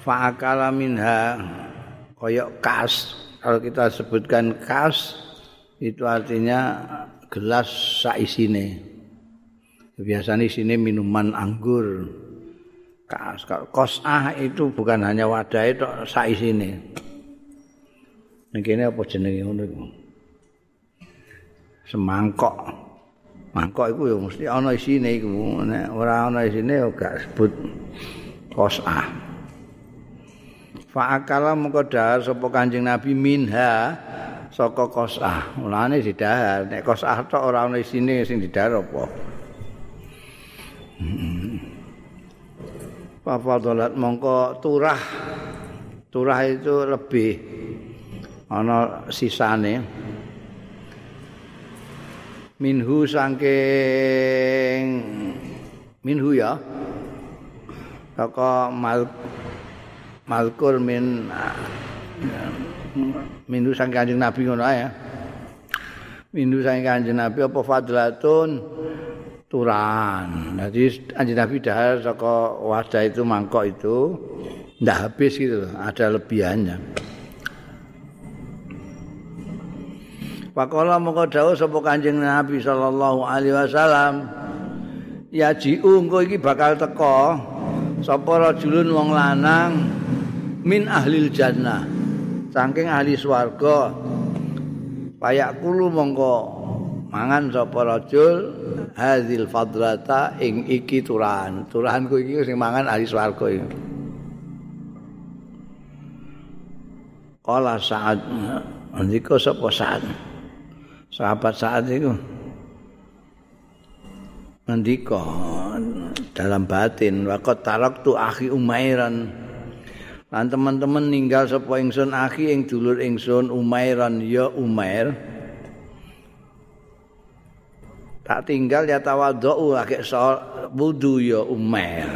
fa'akala minha koyok kas. Kalau kita sebutkan kas itu artinya gelas saisine. Biasanya sini minuman anggur. Kas kosah itu bukan hanya wadah itu saisine. Ini apa jenenge ngono semangkok. Mangkok iku ya mesti ana isine iku. Nek ora ana isine ya gak sebut qosah fa akala mengko dahar sapa kanjeng nabi minha saka qosah mulane didahar. Nek qosah tok ora ana isine sing didahar apa? Papadolat mongko turah. Turah itu lebih ana sisane. Minhu saking minhu ya. Saka mal malkul min minhu saking kanjeng nabi ngono ya. Minhu saking kanjeng nabi apa fadlatun turan. Jadi kanjeng nabi dahar saka wadah itu mangkok itu ndak habis gitu ada lebihannya. Pakola moko dawuh sapa Kanjeng Nabi sallallahu alaihi wasallam ya jiu engko iki bakal teko sapa rajulun wong lanang min ahlil jannah. Saking ahli swarga payak kulu mongko mangan sapa rajul hadzil fadrata ing iki turahan. Turahanku iki sing mangan ahli swarga iki. Kala saat Ndika sapa saat sahabat saat itu ngendika dalam batin waqat taraktu akhi umairan lan teman-teman ninggal sapa ingsun akhi ing dulur ingsun umairan ya umair. Tak tinggal ya tawadhu akeh wudu ya umair.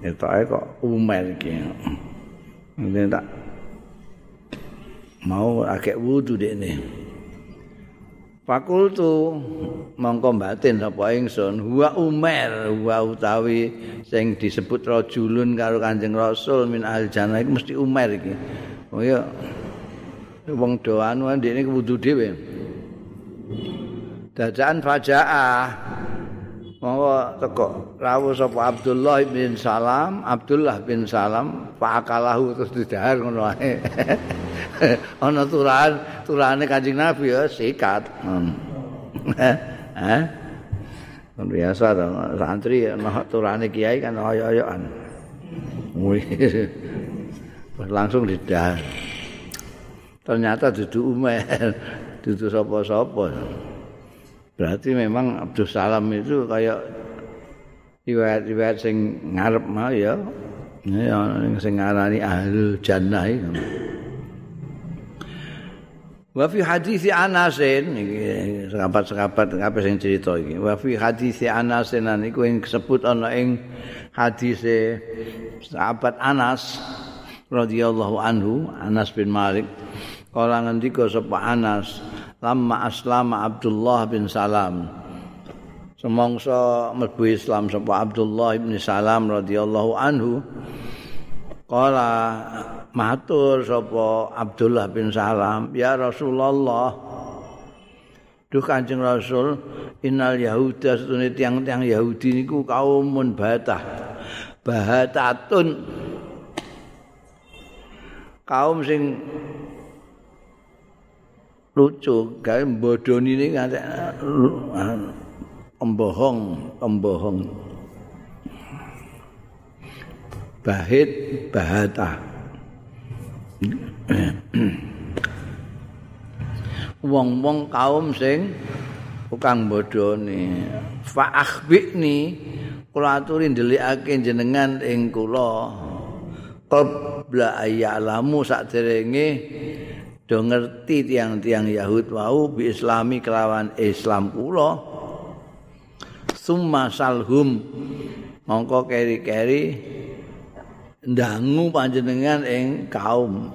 Itu kok umair iki. Ini tak mau akeh wudu dekne. Fakultu mongko batin sapa ingsun huwa Umar huwa utawi sing disebut rajulun karo Kanjeng Rasul min al jannah iku mesti Umar iki. Oh ya. Wong do anu ndekne wudu dhewe. Dadaan fajaah Monggo teko rawuh sapa Abdullah bin Salam, Abdullah bin Salam, fakalahu terus didahar ngono ae. Ana turan, turane Kanjeng Nabi ya sikat. Heh. Kan biasa to, santri ana turane kiai kan oyo-oyoan. langsung didahar. Ternyata duduk Umar, duduk sapa-sapa. Berarti memang Abdul Salam itu kayak riwayat-riwayat sing ngarep mah ya. Sing ngarani ahlul jannah itu. Wa fi hadis Anas iki sahabat-sahabat apa sing cerita iki. Wa fi hadis Anas niku yang disebut ana ing hadis sahabat Anas radhiyallahu anhu Anas bin Malik kala ngendika sapa Anas lama aslama Abdullah bin Salam semongso mlebu Islam sapa Abdullah bin Salam radhiyallahu anhu kala matur sapa Abdullah bin Salam. Ya Rasulullah. Duh Kanjeng Rasul innal yahuda setune tiang-tiang Yahudi niku kaumun batah bahatatun. Kaum sing lucu gawe bodoni ini nganti embohong embohong. Bahit bahata wong-wong kaum sing tukang bodoni. Fa akhbini kula aturi ndelikake jenengan ing kula. Qabla ayyalamu saderenge do ngerti tiang-tiang Yahud wau bi islami kelawan Islam kula. Summa salhum mongko keri-keri ndangu panjenengan ing kaum.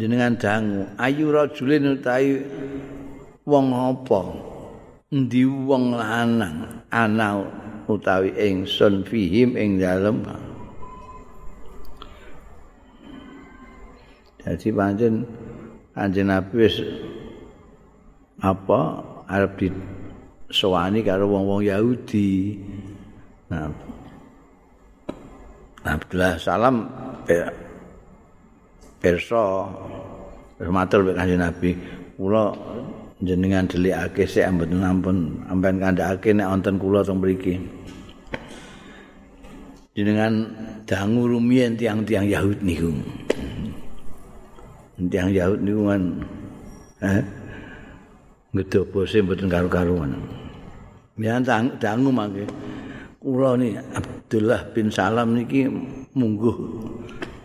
Jenengan dangu. Ayu rajulin utawi wong apa? Endi wong lanang? Ana utawi ingsun fihim ing dalem? Jadi pancen Kanjeng Nabi wis apa? Arep di sowani karo wong-wong Yahudi. Nah, Abdullah Salam perso matur mek Kanjeng Nabi, kula jenengan delikake sik ampun ampen kandhake nek wonten kula teng mriki. Jenengan dangu rumiyin tiang-tiang Yahudi niku. Tiang Yahudi niku kan eh ngedobose mboten karo-karuan. Ya dangu mangke. Kula ni Abdullah bin Salam niki mungguh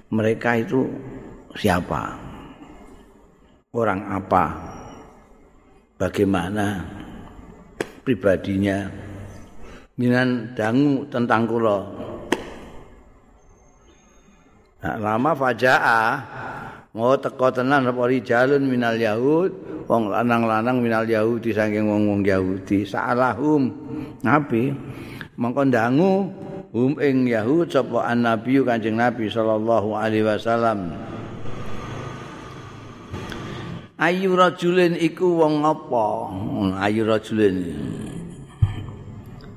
mereka itu siapa? Orang apa? Bagaimana pribadinya? Minan dangu tentang kula. Nah, lama fajaa mau teko tenan apa minal yahud wong lanang-lanang minal yahudi saking wong-wong yahudi salahum nabi mongko ndangu hum ing yahud sapa annabi kanjeng nabi sallallahu alaihi wasallam. Ayu rajulin iku wong apa? Ayu rajulin.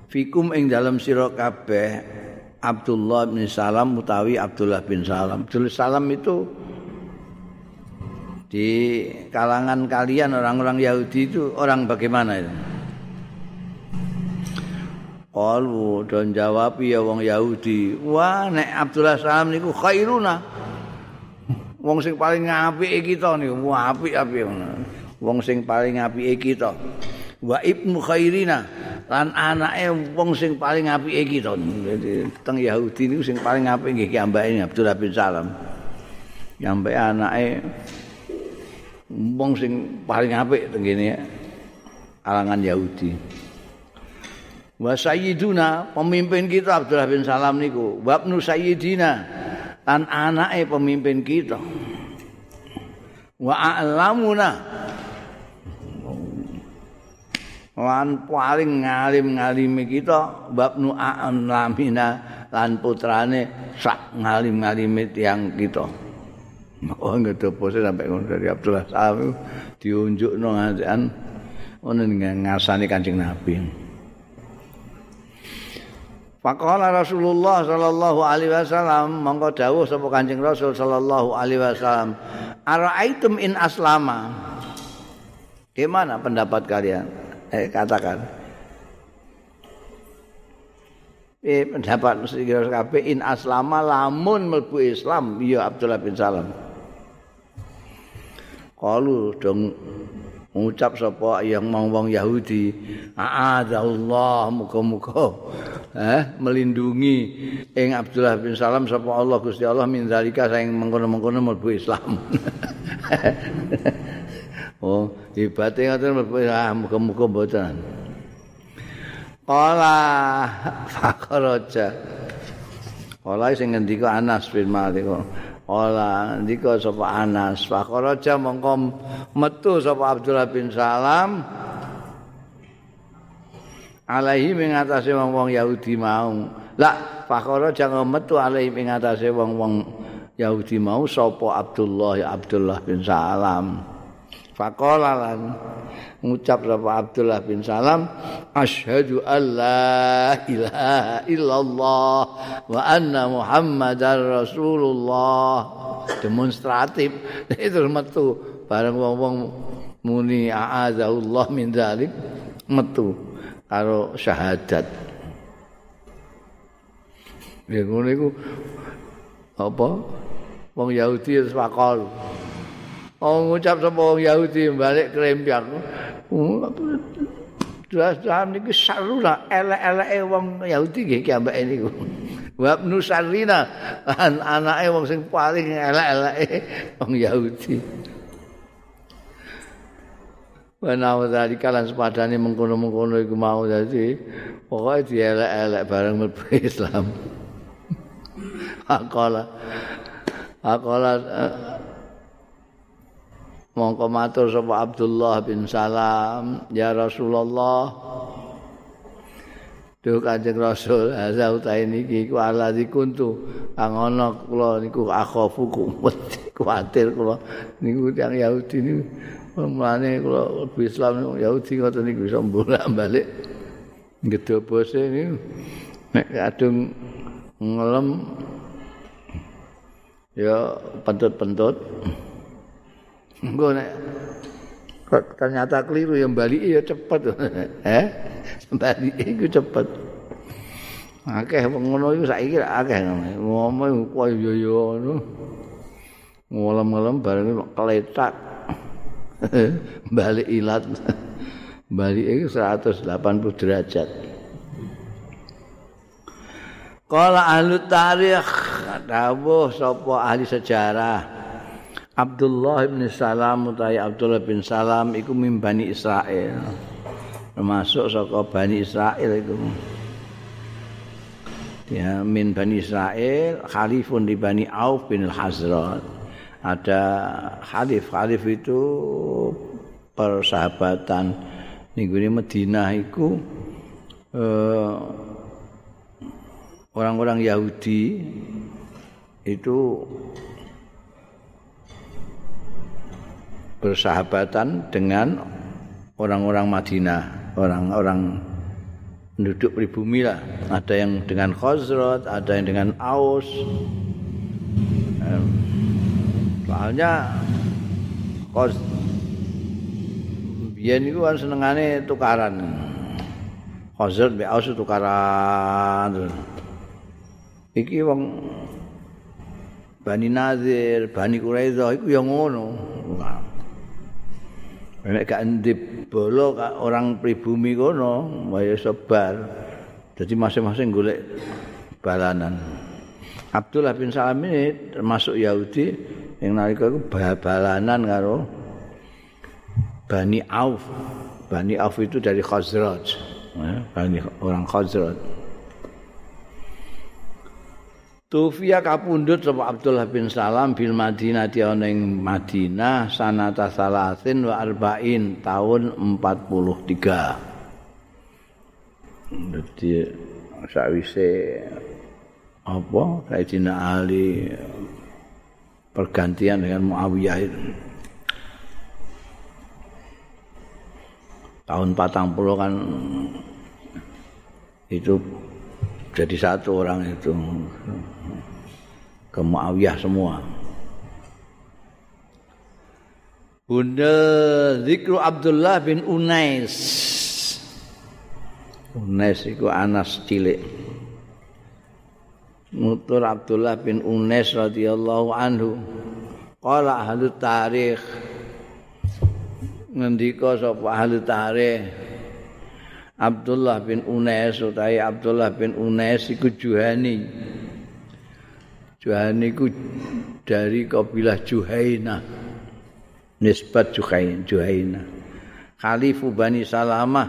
Fikum ing dalam sira kabeh Abdullah bin Salam utawi Abdullah bin Salam. Abdullah Salam itu di kalangan kalian orang-orang Yahudi itu orang bagaimana itu? Qalu dan jawab ya wong Yahudi, wah nek Abdullah Salam niku khairuna. Wong sing paling apike kita niku, wah apik-apik Wong sing paling apike kita. Wa ibnu khairina lan anake wong sing paling apike kita. Dadi teng Yahudi niku sing paling apik nggih ki ambake Abdullah bin Salam. Nyampe anake wong sing paling apik teng kene alangan Yahudi. Wa sayyiduna pemimpin kita Abdullah bin Salam niku. Wa ibnu sayyidina lan anake pemimpin kita. Wa a'lamuna. Lan paling ngalim-ngalime kita babnu a'lamina lan putrane sak ngalim-ngalime tiang kita. Oh enggak ada pose sampai ngono dari Abdullah Salam. Diunjuk no ngajian ngono ngasani kancing Nabi. Faqala Rasulullah sallallahu alaihi wasallam monggo dawuh sapa Kanjeng Rasul sallallahu alaihi wasallam, "Ara'aitum in aslama?" Gimana pendapat kalian? Eh katakan. Eh pendapat sira kabeh in aslama lamun mlebu Islam ya Abdullah bin Salam. Kalu dong ngucap sapa yang wong-wong Yahudi? A'adzallah muga-muga eh melindungi. Ing Abdullah bin Salam sapa Allah Gusti Allah min zalika saing mengkono-mengkono mlebu Islam. Oh hebate ngoten mlebu ah muga-muga mboten. Kala fakaraja Kala sing ngendika Anas bin Malik Ola ndika sapa Anas fakaraja mongko metu sapa Abdullah bin Salam alaihi ing atase wong-wong Yahudi mau. La fakaraja metu alaihi ing atase wong-wong Yahudi mau sapa Abdullah ya Abdullah bin Salam. Faqala lan ngucap sapa Abdullah bin Salam asyhadu alla ilaha illallah wa anna muhammadar rasulullah. Demonstratif. Itu metu. Bareng wong-wong muni a'adzallah min dzalik metu karo syahadat. Ya ngono iku. Apa? Wong Yahudi wis wakal Oh ngucap sapa wong Yahudi balik krempiak. Jelas-jelas niki saruna elek-eleke wong Yahudi nggih ki ambek niku. Wa ibnu Sarina an anake wong sing paling elek-eleke wong Yahudi. Wanawa dari kalan sepadane mengkono-mengkono iku mau dadi pokoke dielek-elek bareng mlebu Islam. Akola Akola mongko matur sapa Abdullah bin Salam. Ya Rasulullah. Duh Kanjeng Rasul asa utahe niki ku alazi kuntu kang ana kula niku akhafu kuwatir kula. Niku tiyang Yahudi niku mulane kula lebih Islam Yahudi ngoten niku bisa bolak-balik gedobose niku nek kadung ngelem ya pentut-pentut Engko nek ternyata keliru yang balik ya cepet. eh? Balik iku cepet. Akeh ngono iku saiki akeh ngomong koyo yo yo ngono. Ngelem-ngelem bareng kletak. balik ilat. balik iku 180 derajat. Kala ahli tarikh dawuh sapa ahli sejarah Abdullah bin Salam utawi Abdullah bin Salam iku mimbani Israel. Termasuk saka Bani Israel itu. Ya, min Bani Israel, khalifun di Bani Auf bin Al-Hazrat. Ada khalif, khalif itu persahabatan ini Medina itu eh, orang-orang Yahudi itu bersahabatan dengan orang-orang Madinah, orang-orang penduduk pribumi lah. Ada yang dengan Khazraj, ada yang dengan Aus. Soalnya Khaz Biyen itu kan senengane tukaran. Khazraj mbek Aus tukaran. Iki wong Bani Nazir, Bani Quraidah iku yang ngono. Nek gak ndip bolo orang pribumi kono, wae sebar. Jadi masing-masing golek balanan. Abdullah bin Salam ini termasuk Yahudi yang nalika itu balanan karo Bani Auf. Bani Auf itu dari Khazraj. Bani orang Khazraj. Tufia kapundhut sapa Abdullah bin Salam bil Madinah di ning Madinah sanata salasin wa arba'in tahun 43. Dadi sakwise apa Sayyidina Ali pergantian dengan Muawiyah itu. Tahun 40 kan itu jadi satu orang itu. Ke Muawiyah semua. Bunda Zikru Abdullah bin Unais. Unais itu Anas cilik. Mutur Abdullah bin Unais radhiyallahu anhu. Qala ahli tarikh ngendika sapa ahli tarikh Abdullah bin Unais utawi Abdullah bin Unais iku juhani. Juhani ku dari kabilah Juhaina. Nisbat Juhain, Juhaina. Khalifu Bani Salamah.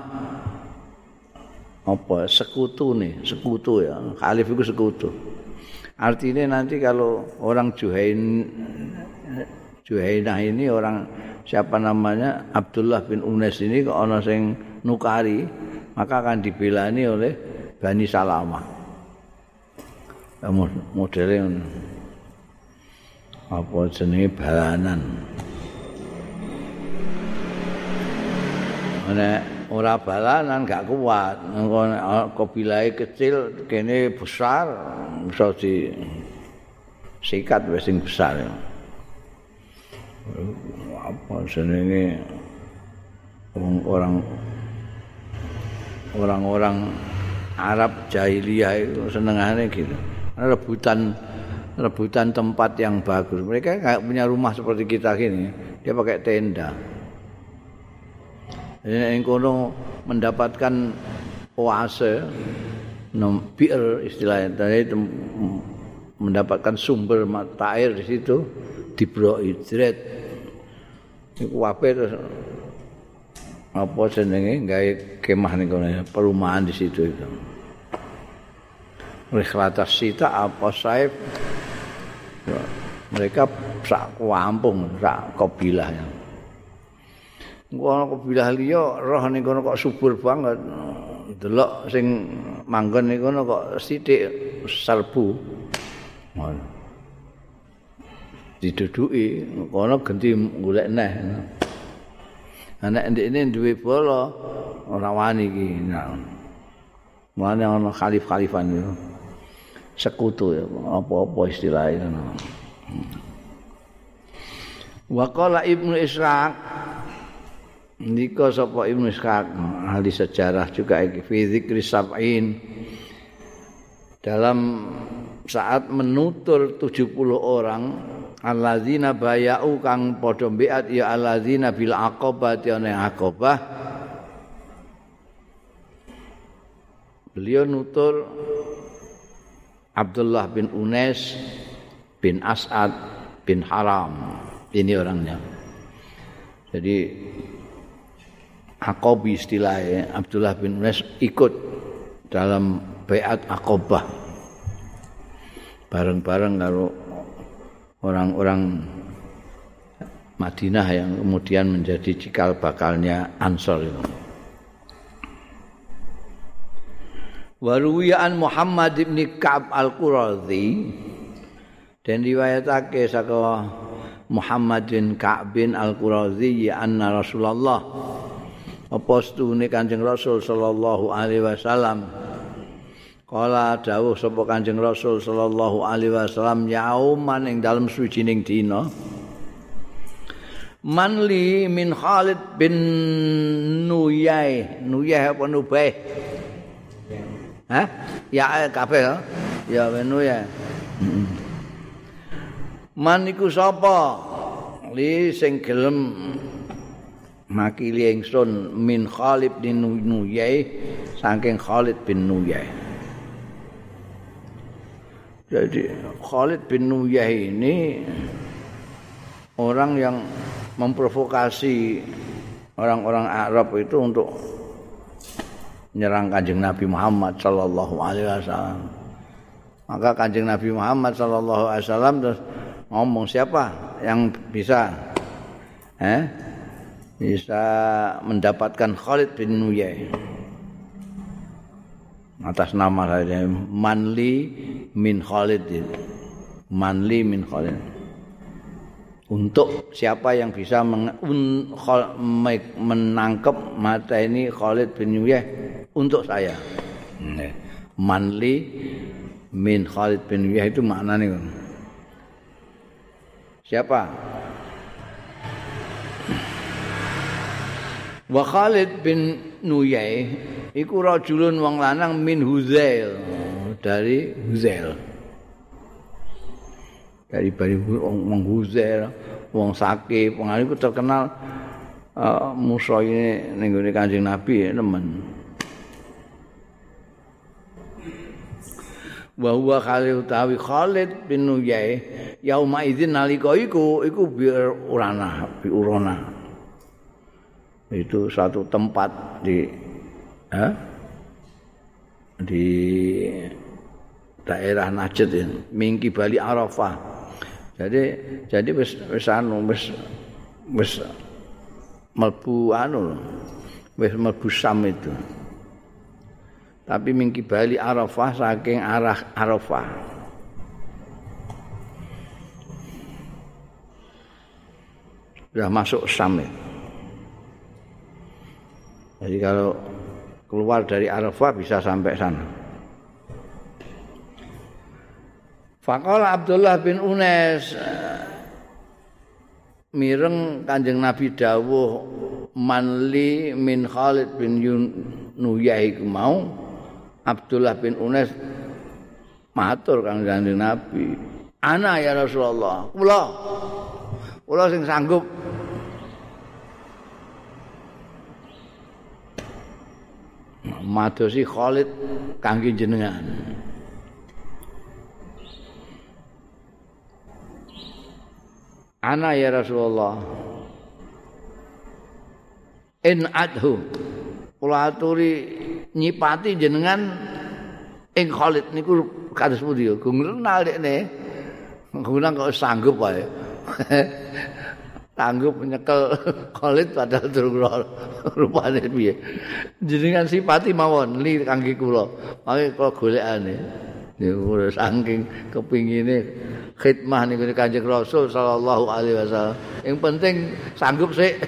Apa sekutu nih, sekutu ya. Khalif itu sekutu. Artinya nanti kalau orang Juhain Juhaina ini orang siapa namanya Abdullah bin Unes ini kok ana sing nukari maka akan dibelani oleh Bani Salamah. Modele apa jenenge balanan. Ana ora balanan gak kuat. Engko kobilae kecil kene besar bisa di sikat wis sing besar. Apa jenenge? Orang orang-orang Arab jahiliyah itu senengane gitu rebutan rebutan tempat yang bagus. Mereka nggak punya rumah seperti kita gini. Dia pakai tenda. Ini yang kono mendapatkan oase, nom bir istilahnya, dari mendapatkan sumber mata air di situ, di hidrat. Iku wape terus apa jenenge gawe kemah kono perumahan di situ itu. Rihlatas Sita apa Saif mereka sak kampung sak kabilah Ngono kabilah liya roh ning kono kok subur banget. Delok sing manggon kono kok sithik serbu. Ngono. Diduduki kono ganti golek neh. Anak ndekne duwe bola ora wani iki. Mulane ana khalif-khalifan yo. Sekutu apa-apa istilahnya. Wa qala Ibnu Ishaq Nika sapa Ibnu Ishaq ahli sejarah juga iki fi dzikri sab'in. Dalam saat menutur 70 orang alladzina bayau kang padha mbiat ya alladzina bil aqabah ya aqabah beliau nutur Abdullah bin Unes bin As'ad bin Haram. Ini orangnya. Jadi Akobi istilahnya Abdullah bin Unes ikut dalam bayat Akobah. Bareng-bareng kalau orang-orang Madinah yang kemudian menjadi cikal bakalnya Ansor itu. Waruwiyan Muhammad bin Ka'ab Al-Qurazi. Dan riwayatake saka Muhammad bin Ka'ab bin Al-Qurazi anna Rasulullah. Apa setune Kanjeng Rasul sallallahu alaihi wasallam? Kala dawuh sapa Kanjeng Rasul sallallahu alaihi wasallam yauman ing dalem suwijining dina Manli min Khalid bin Nuyai. Nuyai apa Nubay Hah? Ya kabeh ya. Ya Nuyai Man iku sapa li sing gelem makili ingsun min Khalid bin Nuyai saking Khalid bin Nuyai. Jadi Khalid bin Nuyai ini orang yang memprovokasi orang-orang Arab itu untuk menyerang kanjeng Nabi Muhammad Sallallahu Alaihi Wasallam. Maka kanjeng Nabi Muhammad Sallallahu Alaihi Wasallam terus ngomong siapa yang bisa, eh, bisa mendapatkan Khalid bin Nuyai? Atas nama saya Manli min Khalid. Manli min Khalid untuk siapa yang bisa men, menangkap mata ini Khalid bin Nuyai untuk saya. Manli min Khalid bin Nuyai itu maknanya siapa? Wa Khalid bin Nuyai iku rajulun wong lanang min Huzail. Dari Huzail. Dari bari wong Huzail, wong Sake, wong iku terkenal uh, musuh ini ning gone Kanjeng Nabi nemen. Wa huwa Khalid utawi Khalid bin Nuyai yauma idzin nalika iku iku bi urana bi urana. itu satu tempat di eh, di daerah Najd ini, Mingki Bali Arafah. Jadi jadi wis wis anu wis wis melbu anu wis melbu Sam itu. Tapi Mingki Bali Arafah saking arah Arafah. Sudah masuk Sam itu. Jadi kalau keluar dari Arafah bisa sampai sana. Faqala Abdullah bin Unes mireng Kanjeng Nabi dawuh manli min Khalid bin Nuyai mau Abdullah bin Unes matur Kanjeng Nabi ana ya Rasulullah kula kula sing sanggup madosi Khalid kangge jenengan. Ana ya Rasulullah. In adhu. Kula aturi nyipati jenengan ing Khalid niku kados pundi ya? Gung renal dekne. Gunang kok sanggup wae. tanggup nyekel Khalid padahal durung rupane piye. Jenengan sipati mawon li kangge kula. Mangke kula golekane. Niku saking kepingine khidmah niku Kanjeng Rasul sallallahu alaihi wasallam. Yang penting sanggup sik.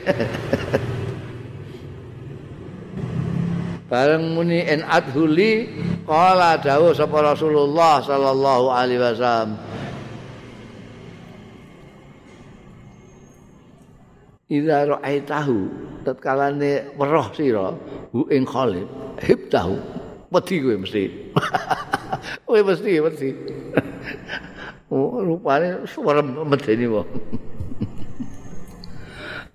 Bareng muni en adhuli qala dawuh sapa Rasulullah sallallahu alaihi wasallam. Idza ra'aitahu tatkala ne weruh sira hu ing Khalid hib tahu kowe mesti kowe mesti mesti oh rupane suara medeni wong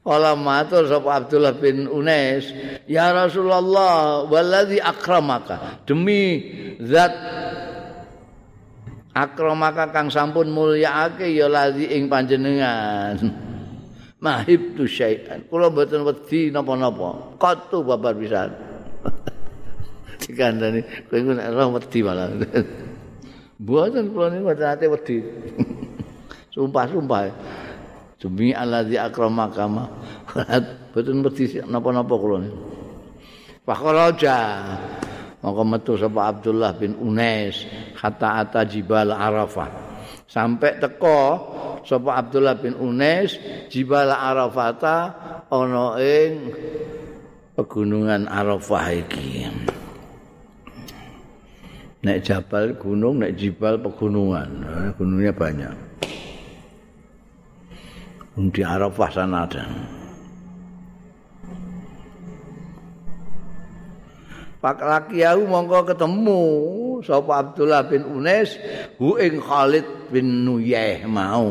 Kala matur sapa Abdullah bin Unais, "Ya Rasulullah, waladzi akramaka." Demi zat akramaka kang sampun mulyaake ya ladzi ing panjenengan. mahib tu syai'an. Kula mboten wedi napa-napa. Qatu babar pisan. Dikandani kowe iku nek roh wedi malah. Mboten kula niku mboten ate wedi. Sumpah-sumpah. Demi allazi akramaka ma. Mboten wedi napa-napa kula niku. Fakhraja Maka metu sapa Abdullah bin Unais hatta ata jibal Arafah. Sampai teko sapa Abdullah bin Unais Jibal Arafata ana ing pegunungan Arafah iki. Nek jabal gunung, nek jibal pegunungan. gunungnya banyak. Di Arafah sana ada. Pak Lakiyahu mongko ketemu sapa Abdullah bin Unais hu ing Khalid bin Nuyeh mau.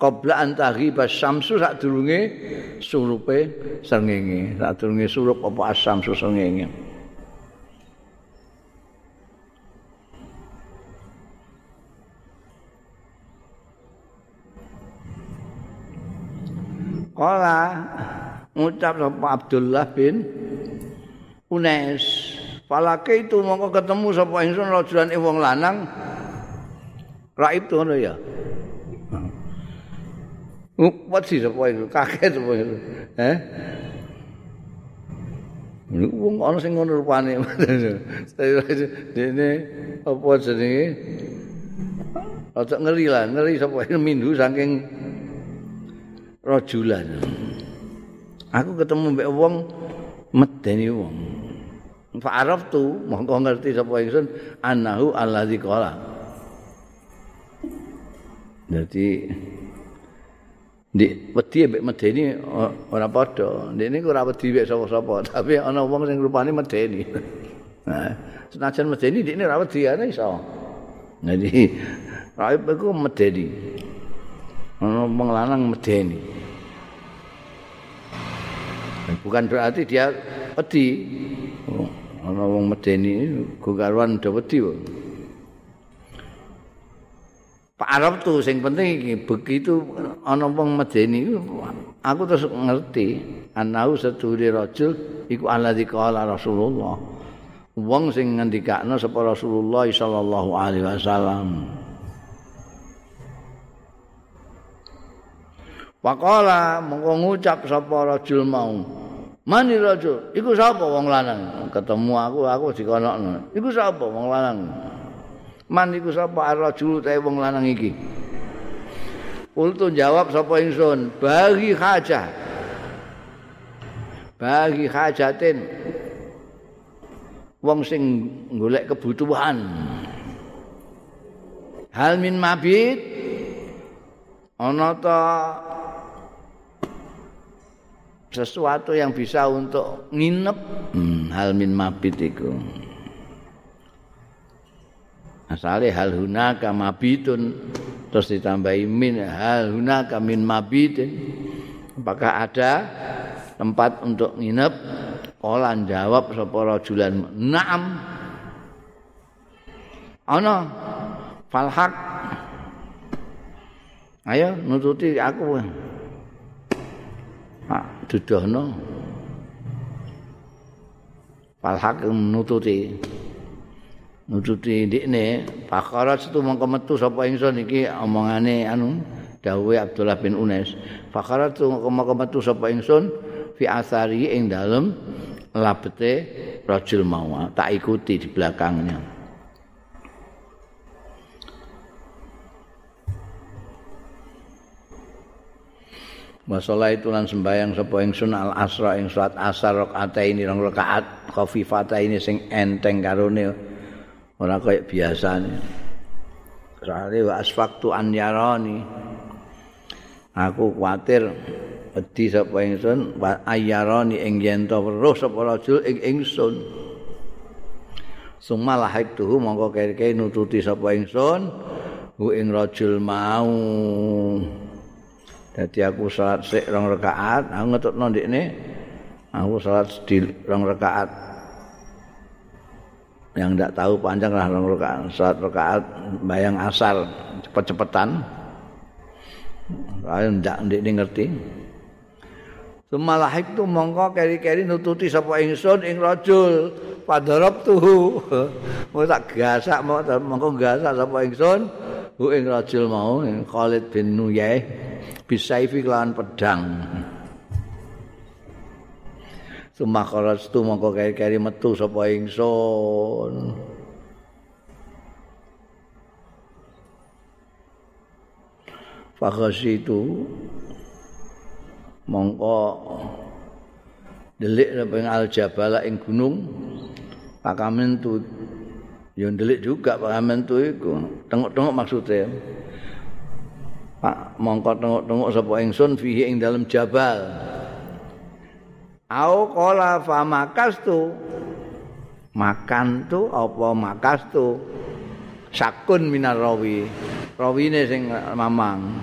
Qabla antahi basamsu sak durunge surupe srengenge, sak durunge surup apa asamsu srengenge. Kala ngucap sapa Abdullah bin Unes. Falake itu mongko ketemu sapa ingsun rajulan ing wong lanang. Raib to ngono ya. Upet sih sapa itu kaget sapa itu. Eh? Wong ana sing ngono rupane. Dene apa jenenge? Ojo ngeri lah, ngeri sapa itu mindu saking rajulan. Aku ketemu mbek wong medeni wong. Fa'araf tu, mongko ngerti sapa ingsun annahu allazi qala. Dadi di wedi mbek medeni ora padha. Ndekne ora wedi mbek sapa-sapa, tapi ana wong sing rupane medeni. Nah, senajan medeni ndekne ora wedi ana iso. Jadi raib iku medeni. Ana wong lanang medeni. Bukan berarti dia wedi. Oh. ana wong medeni gogarwan do wedi Pak Arab tuh sing penting iki begitu ana wong medeni aku terus ngerti anau sedure rajul iku alladzi qala Rasulullah wong sing ngendikakno sapa Rasulullah sallallahu alaihi wasallam Waqala mongko ngucap sapa rajul mau Mani raja, iku sapa wong lanang? Ketemu aku, aku dikonokno. Iku sapa wong lanang? Man iku sapa rajul ta wong lanang iki? Ultu jawab sapa ingsun, bagi hajah. Bagi hajatin. Wong sing golek kebutuhan. Hal min mabit ana ta sesuatu yang bisa untuk nginep. Hmm, hal min mabit itu asale hal hunaka mabitun terus ditambahi min hal hunaka min mabitin. Apakah ada tempat untuk nginep? Olan jawab sapa rajulan na'am. Ana falhaq ayo nututi aku Pak dudohno. Falhaq nututi. Nututi ndikne, Pakara setu mongko metu sapa ingsun iki omongane anu dawuhe Abdullah bin Unes fakharatu koma metu sapa ingsun fi asari ing dalem labete rajul mau tak ikuti di belakangnya Masalah itu lan sembayang sapa ingsun al asra ing salat asar rakaat ini rong rakaat khafifata ini sing enteng karone ora kaya biasane. Soale wa asfaqtu an yarani. Aku kuatir wedi sapa ingsun ayarani ing yen to weruh sapa rajul ing ingsun. Sumalah tuhu mongko kere nututi sapa ingsun hu ing rajul mau. Dadi aku salat sik rong rakaat, aku ngetutno ndekne aku salat di rong rakaat. Yang ndak tahu panjang lah rong rakaat, salat rakaat bayang asal cepet-cepetan. Saya ndak ndekne ngerti. Sumalah itu mongko keri-keri nututi sapa ingsun ing rajul padarab tuhu. Mau tak gasak mongko gasak sapa ingsun hu ing rajul mau Khalid bin Nuyai. bisaifi kelawan pedang Sumakharas tu mongko kari-kari metu sapa ingsun. Fakhasi itu mongko delik nang al jabala ing gunung. Pakamen tu yo delik juga pakamen tu iku. Tengok-tengok maksudnya. Pak mongko tengok-tengok sapa ingsun fihi ing dalam jabal. Au qala fa makastu. Makan tu apa makastu? Sakun minar rawi. Rawine sing mamang.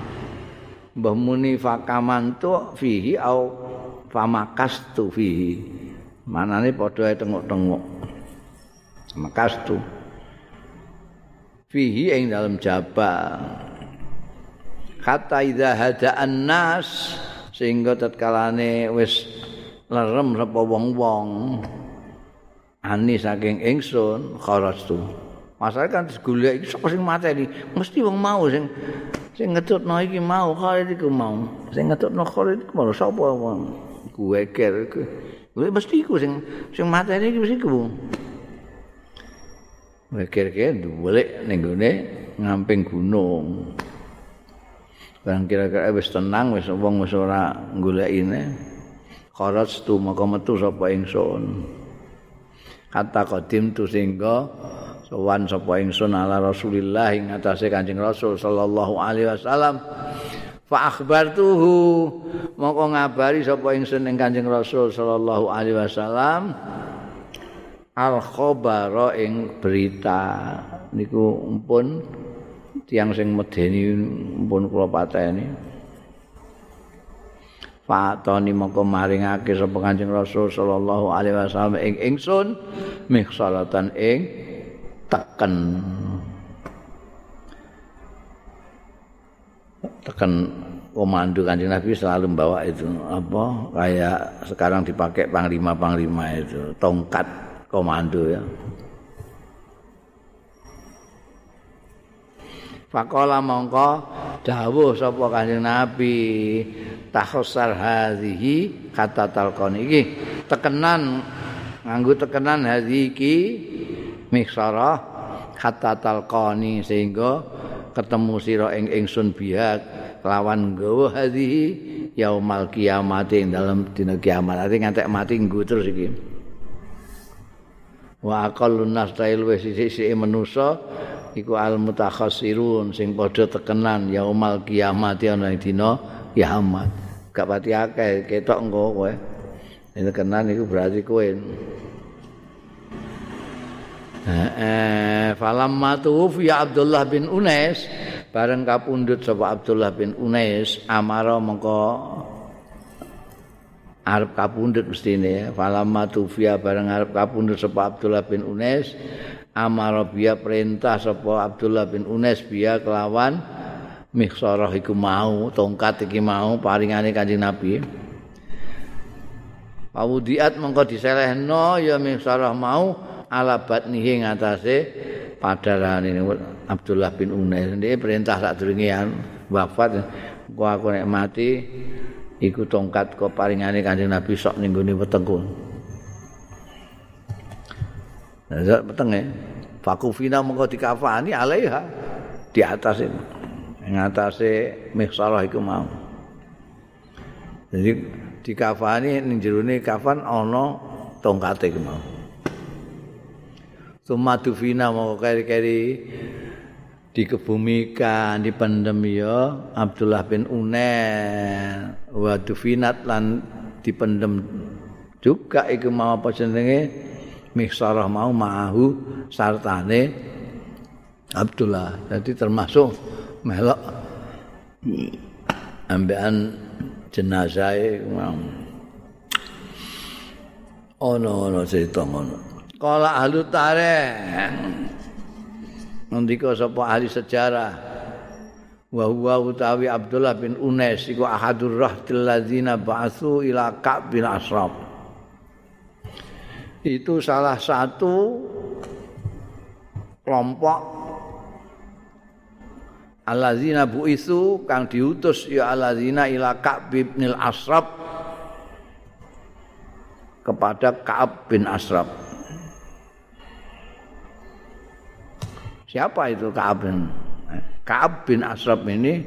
Mbah muni fakaman tu fihi au fa makastu fihi. Manane padha tengok-tengok. Makastu. Fihi ing dalam jabal. kata idza hada'an nas sehingga tatkalane wis lerem sapa wong-wong ani saking ingsun kharastu masalah kan digolek iki sapa sing mateni mesti wong mau sing sing ngetutno iki mau Khalid iku mau sing ngetutno Khalid iku mau sapa wong kuwe ker iku mesti iku sing sing mateni iki mesti iku Weker-ker duwelek ning gone ngamping gunung. Barang kira-kira wis tenang wis wong wis ora golekine. Kharat tu maka metu sapa ingsun. Kata qadim tu singga sowan sapa ingsun ala Rasulillah ing atase Kanjeng Rasul sallallahu alaihi wasallam. Fa akhbartuhu maka ngabari sapa ingsun ing Kanjeng Rasul sallallahu alaihi wasallam al khabara ing berita niku pun tiang sing medeni pun kula pateni Fatoni mongko maringake sapa Kanjeng Rasul sallallahu alaihi wasallam ing ingsun mihsalatan ing teken teken komando Kanjeng Nabi selalu membawa itu apa kayak sekarang dipakai panglima-panglima itu tongkat komando ya. Fakola mongko dawuh sapa Kanjeng Nabi? Takhsar hadhihi kata talqon. Iki tekenan nganggo tekenan hadhi iki miksara kata talqoni sehingga ketemu sira ing ingsun biak lawan nggawa hadhi yaumal kiamat ing dalam dina kiamat. Ati ngantek mati nggo terus iki. Wa aqallun nas tail wis sisi manusa iku al mutakhasirun sing padha tekenan yaumal kiamat ana dina kiamat. Gak pati akeh ketok engko kowe. Tekenan iku berarti kowe Falam matu fi Abdullah bin Unais. Bareng kapundhut sapa Abdullah bin Unais amara mengko arep kapundhut mestine falam matu fi bareng arep kapundhut sapa Abdullah bin Unais amara biya perintah sapa Abdullah bin Unes biya kelawan miksarah iku mau tongkat iki mau paringane Kanjeng Nabi. Pawudiat mengko diselehno ya miksarah mau ala batnihi ngatasé padaran ini Abdullah bin Unes ini perintah sak durunge wafat Engko aku nek mati iku tongkat kok paringane Kanjeng Nabi sok ning gone wetengku. Nah, peteng ya. Fakufina mengko dikafani alaiha di atas itu. Ing atase mihsarah iku mau. Jadi dikafani ning jerone kafan ana tongkate iku mau. Sumatu fina mengko keri-keri dikebumikan dipendem ya Abdullah bin Unair wa dufinat lan dipendem juga iku mau apa jenenge? Miksarah mau ma'ahu sartane Abdullah. Jadi termasuk melok ambean jenazah mau. Ono ono cerita ngono kala ahli tarikh ngendika sapa ahli sejarah? Wa huwa utawi Abdullah bin Unais iku ahadur rahtil ladzina ba'atsu ila Ka'b bin Asraf itu salah satu kelompok alladzina bu'isu kang diutus ya alladzina ila Ka'b bin Asraf kepada Ka'ab bin Asraf Siapa itu Ka'ab bin Ka'ab bin Asraf ini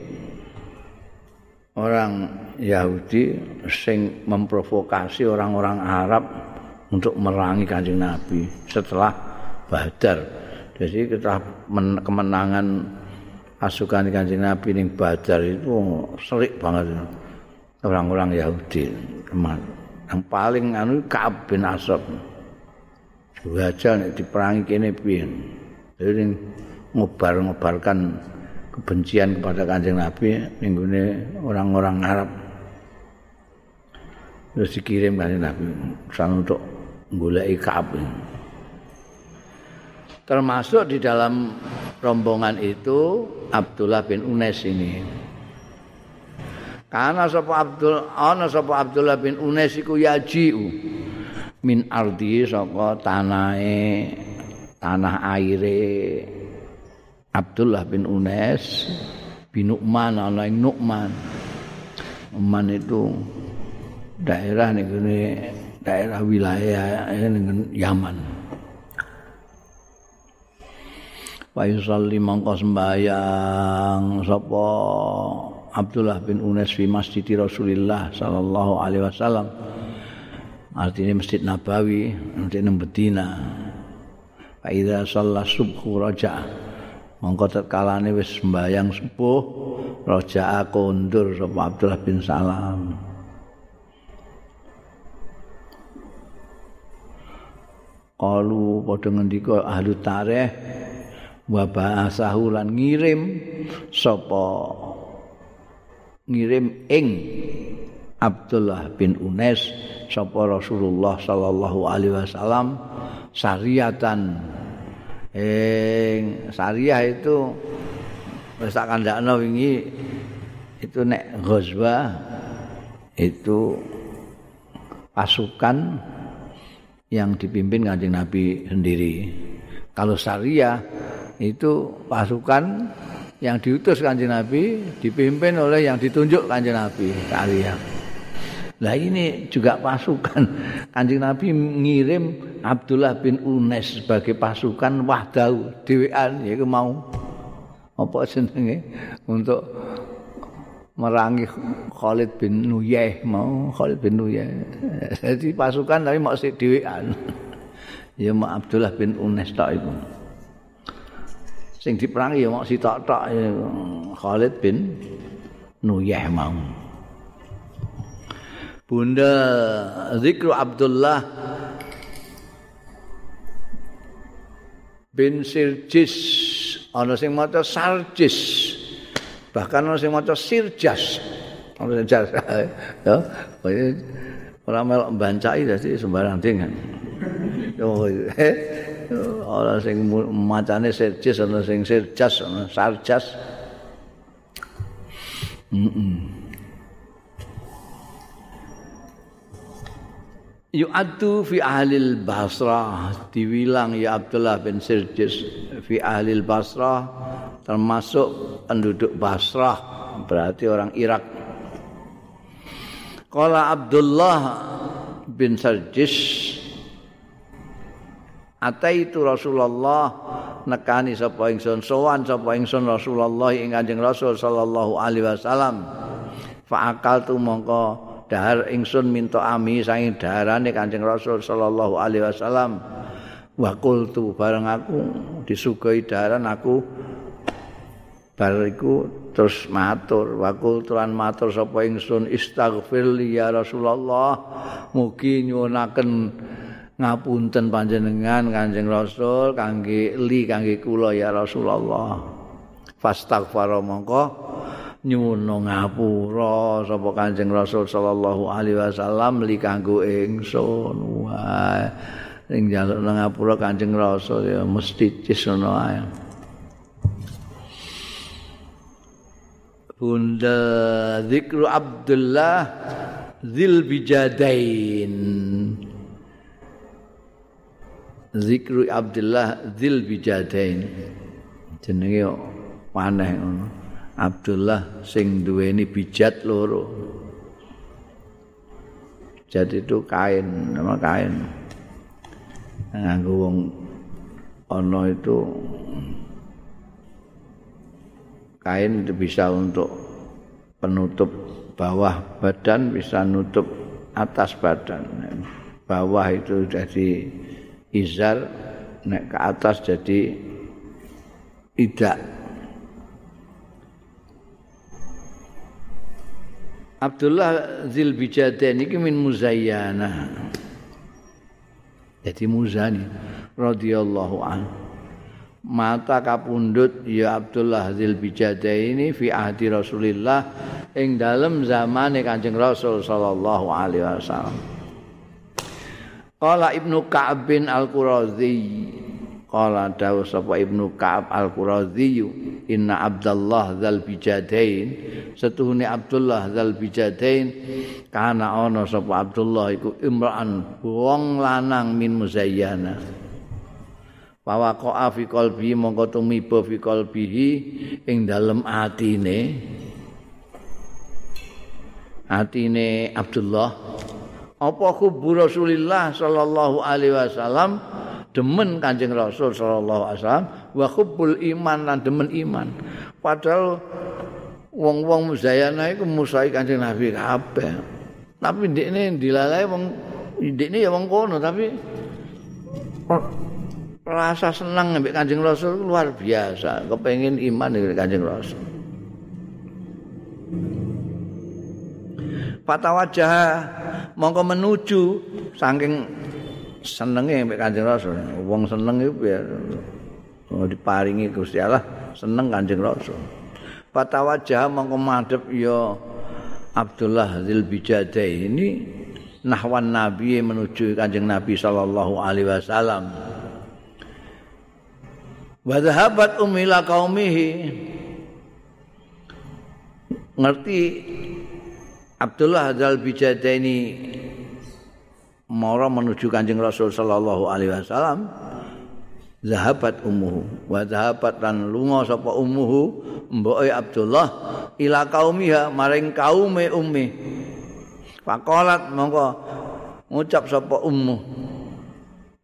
orang Yahudi sing memprovokasi orang-orang Arab untuk merangi Kanjeng Nabi setelah Badar. Jadi kita kemenangan pasukan Kanjeng Nabi ning Badar itu serik banget orang-orang Yahudi. Yang paling anu Ka'ab bin Asraf. Wajar nek diperangi kene piye. Jadi ngobar-ngobarkan kebencian kepada kanjeng Nabi minggune orang-orang Arab. Terus dikirim kanjeng Nabi sana untuk golek Ka'ab. Termasuk di dalam rombongan itu Abdullah bin Unes ini. Karena sapa Abdul ana sapa Abdullah bin Unes iku yajiu min ardi saka tanahe tanah aire Abdullah bin Unes bin Nu'man ana ing Nu'man. Nu'man itu daerah nih daerah wilayah Yaman. Wa yusalli mangko sembayang sapa Abdullah bin Unes fi Masjid Rasulillah sallallahu alaihi wasallam. Artinya Masjid Nabawi nanti nang Fa idza shalla subhu raja. Mongko tetkalane wis sembayang subuh raja kondur sapa Abdullah bin Salam. Kalu padha ngendika ahli tarikh wa ba'asahu lan ngirim sapa ngirim ing Abdullah bin Unes sapa Rasulullah sallallahu alaihi wasallam syariatan ing syariah itu wis tak kandakno wingi itu nek ghazwa itu pasukan yang dipimpin kanjeng Nabi sendiri. Kalau syariah itu pasukan yang diutus kanjeng Nabi dipimpin oleh yang ditunjuk kanjeng Nabi syariah. Lah ini juga pasukan. Kanjeng Nabi ngirim Abdullah bin Unes sebagai pasukan wahdau dhewean yaiku mau apa jenenge untuk merangi Khalid bin Nuyeh mau Khalid bin Nuyeh. Jadi pasukan tapi mau sik dhewean. Ya mau Abdullah bin Unes tok iku. Sing diperangi ya mau sitok-tok Khalid bin Nuyeh mau. Bunda Zikru Abdullah bin Sirjis. Ana sing maca Sarjis. Bahkan ana sing maca Sirjas. Ana sing ya ora melok mbancai dadi sembarang dengan. Oh ana sing macane Sirjis ana sing Sirjas ana Sarjas. Mm -mm. Yu'addu fi ahlil basrah diwilang ya Abdullah bin Sirjis fi ahlil basrah termasuk penduduk Basrah berarti orang Irak. Qala Abdullah bin Sarjis Ataitu Rasulullah nekani sapa ingsun sowan sapa ingsun Rasulullah ing Kanjeng Rasul sallallahu alaihi wasallam. Fa tu mongko dahar ingsun minta ami saking daharane Kanjeng Rasul sallallahu alaihi wasallam. Wa qultu bareng aku disuguhi daharan aku bariku terus matur wa qultu matur sapa ingsun istaghfir ya Rasulullah mugi nyuwunaken ngapunten panjenengan Kanjeng Rasul kangge li kangge kula ya Rasulullah. Fastaghfara mongko nyuwun ngapura sapa Kanjeng Rasul sallallahu alaihi wasallam li kanggo ingsun. Wah, ning njaluk ngapura Kanjeng Rasul ya mesti cis ngono ae. Bunda Zikru Abdullah Zil Bijadain Zikru Abdullah Zil Bijadain jenenge paneh ngono Abdullah sing duweni bijat loro. Jadi itu kain nama kain. Nganggo wong ana itu kain itu bisa untuk penutup bawah badan bisa nutup atas badan. Bawah itu jadi izar naik ke atas jadi tidak Abdullah Zil Bijadain ini min muzayyana. Jadi muzani radhiyallahu anhu. Mata kapundut ya Abdullah Zil Bijadain ini fi ahdi Rasulillah ing dalam zaman Kanjeng Rasul sallallahu alaihi wasallam. Qala Ibnu Ka'ab bin Al-Qurazi Qala dawu sapa Ibnu Ka'ab Al-Qurazi inna Abdullah zal bijadain. Setuhune Abdullah zal bijadain kana ana sapa Abdullah iku imra'an wong lanang min muzayyana. Ko'a fi kolbi mongko tumiba fi kolbihi ing dalem atine. Atine Abdullah apa kubu Rasulillah sallallahu alaihi wasallam demen Kanjeng Rasul sallallahu alaihi wasallam wa hubbul iman lan demen iman. Padahal wong-wong muzayana iku musai Kanjeng Nabi kabeh. Tapi ndekne dilalai wong ndekne ya wong kono tapi rasa senang ambek Kanjeng Rasul luar biasa, kepengin iman dengan Kanjeng Rasul. Fatawajah mongko menuju saking senenge mbek Kanjeng Rasul. Wong seneng iku ya diparingi Gusti Allah seneng Kanjeng Rasul. Fatawajah mongko madhep ya Abdullah Zil Bijadai ini nahwan Nabi menuju Kanjeng Nabi sallallahu alaihi wasallam. Wa dhahabat umila qaumihi ngerti Abdullah Hadzal Bijadaini mara menuju Kanjeng Rasul sallallahu alaihi wasallam zahabat ummuhu wa zahabat lan lunga sapa ummuhu mboke Abdullah ila kaumiha maring kaume ummi. Faqalat mongko ngucap sapa ummu.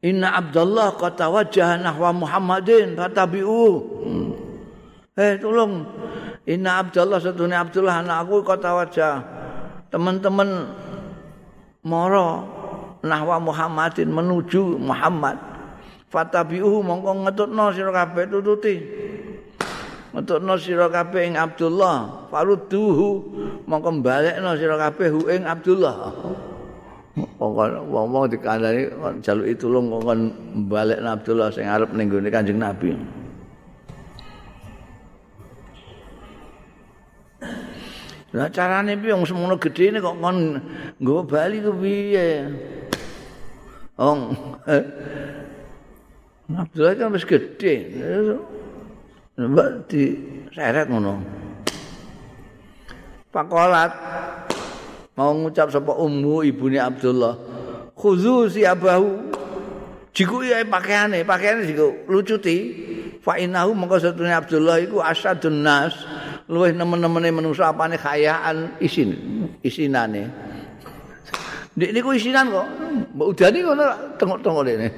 Inna Abdullah qad tawajjaha nahwa Muhammadin fatabi'u. Hmm. Eh tolong Inna Abdullah satune Abdullah anakku qad tawajjaha. Teman-teman moro nahwa Muhammadin menuju Muhammad. Fatabiuhu mongko ngetutno sira kabeh tututi. Ngetutno sira kabeh ing Abdullah. Farudduhu mongko balekno sira kabeh hu ing Abdullah. Wong-wong dikandani jaluki tulung kon balekno Abdullah sing arep ning gone Kanjeng Nabi. Lah carane piye wong semono gedene kok kon nggawa bali ku piye? Wong Abdullah kan wis gedhe. Mbak di seret ngono. Pakolat mau ngucap sapa ummu ibune Abdullah. Khuzu si abahu. Jiku ya pakaiane, pakaiane jiku lucuti. Fa innahu mongko satune Abdullah iku asadun nas. luwih nemen-nemene manusa apane khayaan isin isinane Nek niku isinan kok. Mbok udani ngono tengok-tengok dene.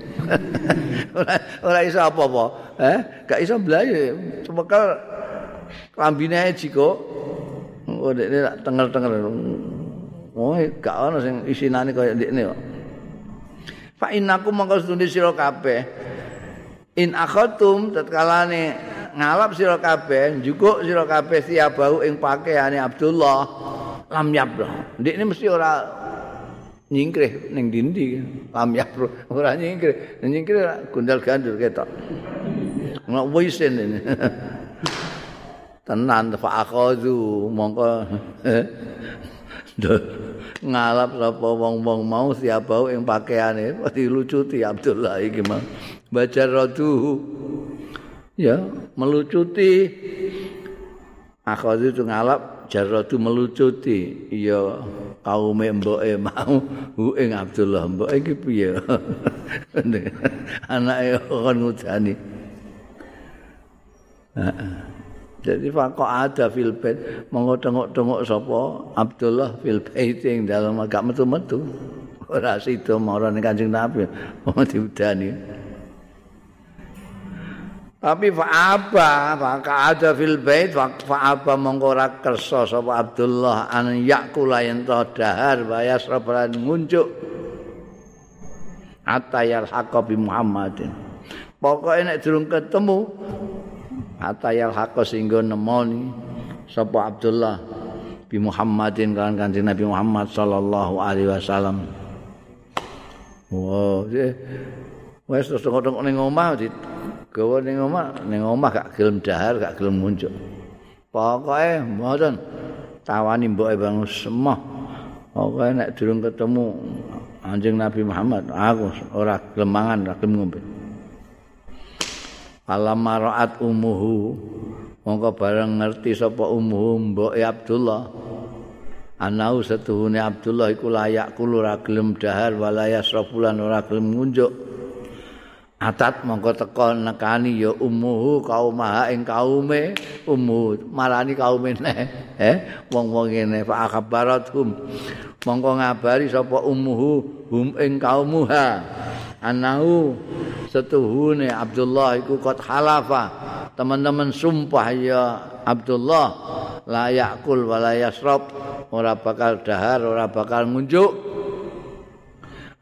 ora ora iso apa-apa. Eh, gak iso blayu. Cemekel klambine jiko. Oh, dekne tak tenger-tenger. Oh, gak ono sing isinane kaya dekne kok. Fa innakum mongko sedune sira kabeh. In akhatum tatkalane ngalap sira kabeh, njukuk sira kabeh siabau ing pakaiane Abdullah. Lam yabra. Ndekne mesti ora nyingkrih ning dindi. Lam yapro ora nyingkrih. Nyingkrih gundal gandur ketok. Nek wisen ini. Tenan fa akhadhu mongko ngalap sapa wong-wong mau siapa ing pakaiane. Dilucuti Abdullah iki mah. Baca radu ya melucuti. Akhadhu ngalap jarratu melucuti. Ya kaume mboke mau hu ing Abdullah mboke iki piye? Anake kon ngudani. Jadi fakok ada fil bait monggo tengok-tengok sapa Abdullah fil bait ing dalam agak metu-metu. Ora sida marane Kanjeng Nabi mau diudani Tapi fa'aba, maka ada fil bait fa'aba mongko ora kersa sapa Abdullah an yakula yen to dahar bayas rabblan ngunjuk atayal haqqa bi Muhammadin. Pokoke nek durung ketemu atayal haqqa singgo nemoni sapa Abdullah bi Muhammadin kan Kanjeng Nabi Muhammad sallallahu alaihi wasallam. Wow, wes terus ngono ning omah gawa ning omah ning omah gak gelem dahar gak gelem muncul. Pokoke mboten. Tawani mboke bang semah. Pokoke nek durung ketemu anjing Nabi Muhammad aku ora gelem mangan ora gelem ngombe. Alam maraat umuhu. Mongko bareng ngerti sapa umuhu mboke Abdullah. Anau setuhune Abdullah iku layak kulo ora gelem dahar walaya srafulan ora gelem ngunjuk atat mongko teko nekani ya ummuhu kaumaha ing kaume. Ummu marani kaume ne eh wong-wong ngene fa akbarathum mongko ngabari sapa ummuhu hum ing kaumuha. Anahu setuhune Abdullah iku kot halafa teman-teman sumpah ya Abdullah la yakul wala yasrab ora bakal dahar ora bakal ngunjuk.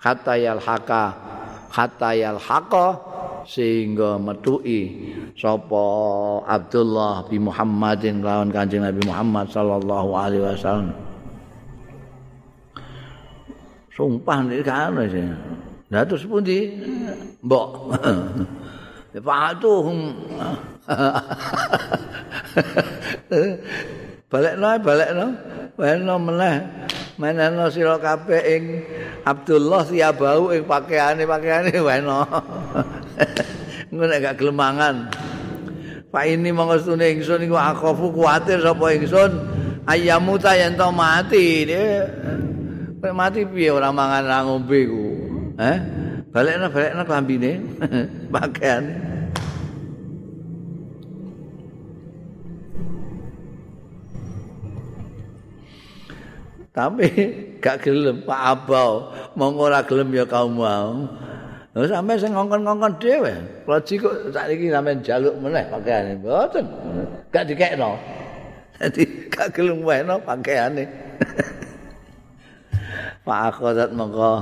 Kata yal haka hatta yalhaqa sehingga metuki sapa Abdullah bin Muhammadin lawan Kanjeng Nabi Muhammad sallallahu alaihi wasallam sumpah nek kan Lah terus pundi? Mbok. Fa'atuhum. balekno balekno. Balekno meneh. menehno sira kabeh ing Abdullah siabau ing pakaiane pakaiane weno ngono gak gelemangan. Pak ini mangestune ingsun iku akhafu kuwatir sapa ingsun. Ayamu ta yen to mati Nek mati piye ora mangan ora ngombe ku eh balekno balekno klambine. Pakaiane tapi gak gelem Pak Abau monggo ora gelem ya kaum mau lho sampe sing ngongkon-ngongkon dhewe loji kok saiki sampe jaluk meneh pakaiane. Mboten gak dikekno. Dadi gak gelem weno pakaiane. Pak Akhodat monggo.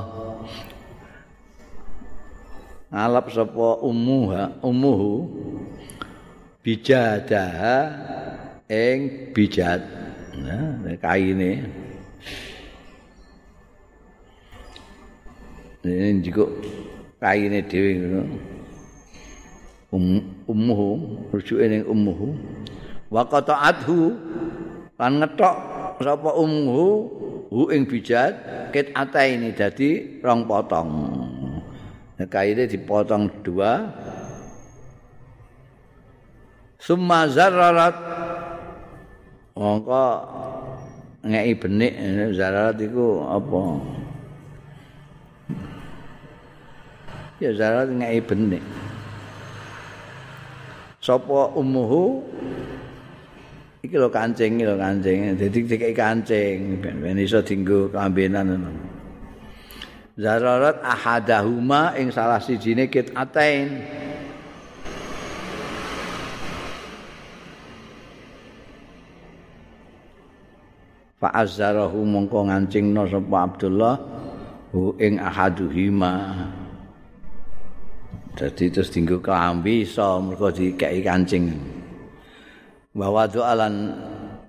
Ngalap sapa umuha umuhu? Bijadah ing bijat. Nah kaine ini juga kainnya dewi um, umuhu rujuk ini umuhu wakata adhu kan ngetok sapa umuhu hu ing bijat ket ata ini jadi rong potong. Nah, kainnya dipotong dua. Summa zararat mongko ngei benik zararat itu apa ya zarat ngai benik. Sapa ummuhu iki lho kancing lho kancing. Dadi dikai kancing ben iso dienggo kambenan zararat ahadahuma ing salah sijine kit atain. Fa azzarahu mongko ngancingno sapa Abdullah hu ing ahaduhima dadi terus dienggo klambi iso mergo dikeki kancing. Bahwa doalan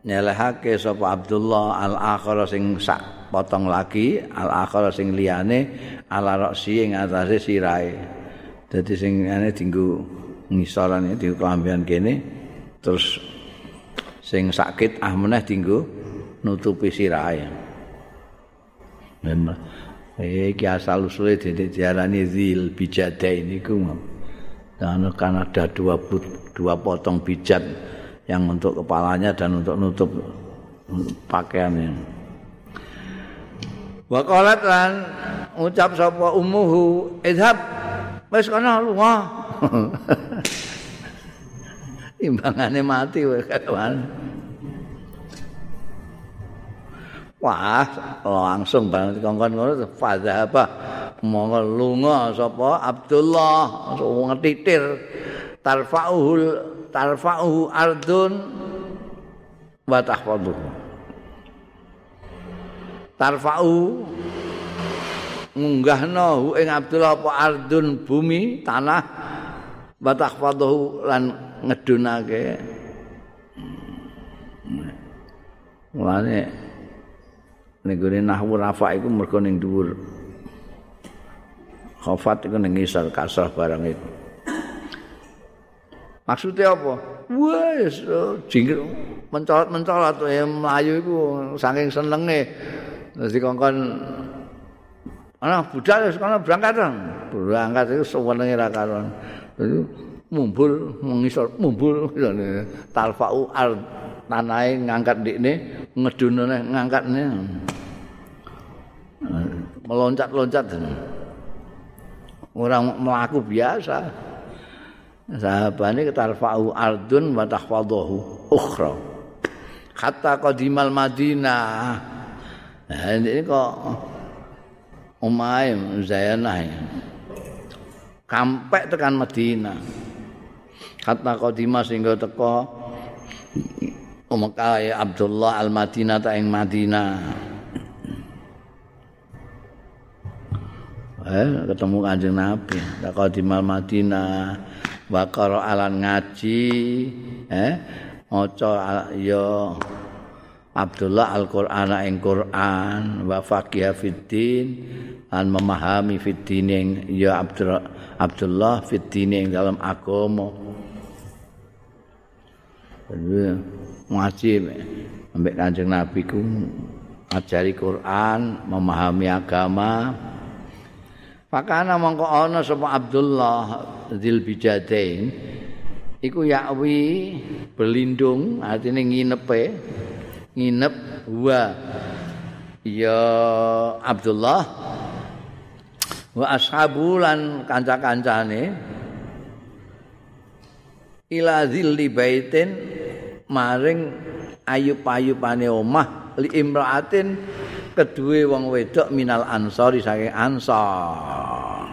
nyelehake sapa Abdullah al akhir sing sak potong lagi al akhir sing liyane ala roksi ing atase sirahe. Dadi sing ane dinggo ngisoran iki klambian kene terus sing sakit ah meneh dinggo nutupi sirahe. Memang iki asal usule dadi diarani zil bijada ini ku dan kan ada dua, dua potong bijat yang untuk kepalanya dan untuk nutup pakaiannya. Wa qalat lan ucap sapa ummuhu idhab wis kana lunga. Imbangane mati wae Wah, langsung banget kongkon ngono fadha apa? Monggo lunga sapa? Abdullah. Ngetitir tarfa'ul tarfa'uhu ardun wa tahfaduhu. Tarfa'u ngunggahno ing Abdullah apa ardun bumi tanah wa tahfaduhu lan ngedunake. Mulane ning gone nahwu rafa iku mergo ning dhuwur khafat iku ning ngisor kasrah barang itu Maksudnya apa? Wes jingkir mencolot-mencolot ya melayu iku saking senenge. Terus dikongkon ana budal wis kana berangkat. Berangkat itu sewenenge ra karon. Mumbul mengisor mumbul talfau al tanahe ngangkat dikne ngedunane ngangkatne. Meloncat-loncat. Orang melaku biasa. sahabane ketarfa'u ardun wa tahfadhahu ukhra hatta qadimal madinah nah ini kok umaim zayanah kampek tekan Madinah hatta qadima sehingga teko Umekah Abdullah al-Madinah ta ing Madinah. Eh ketemu Kanjeng Nabi. Taqadimal Madinah wa alan ngaji eh maca ya Abdullah Al-Qur'an ing Qur'an wa faqih fiddin an memahami fiddin ing ya Abdullah Abdullah fiddin ing dalam agama ngaji ambek Kanjeng Nabi ku ajari Quran memahami agama. Fakana mongko ana sapa Abdullah Dzil Bijadain iku yakwi berlindung artine nginepe nginep wa. Ya Abdullah wa ashabulan kanca-kancane ila dzilli baitin maring ayub-ayubane omah li imraatin kedue wong wedok minal ansori saking ansor.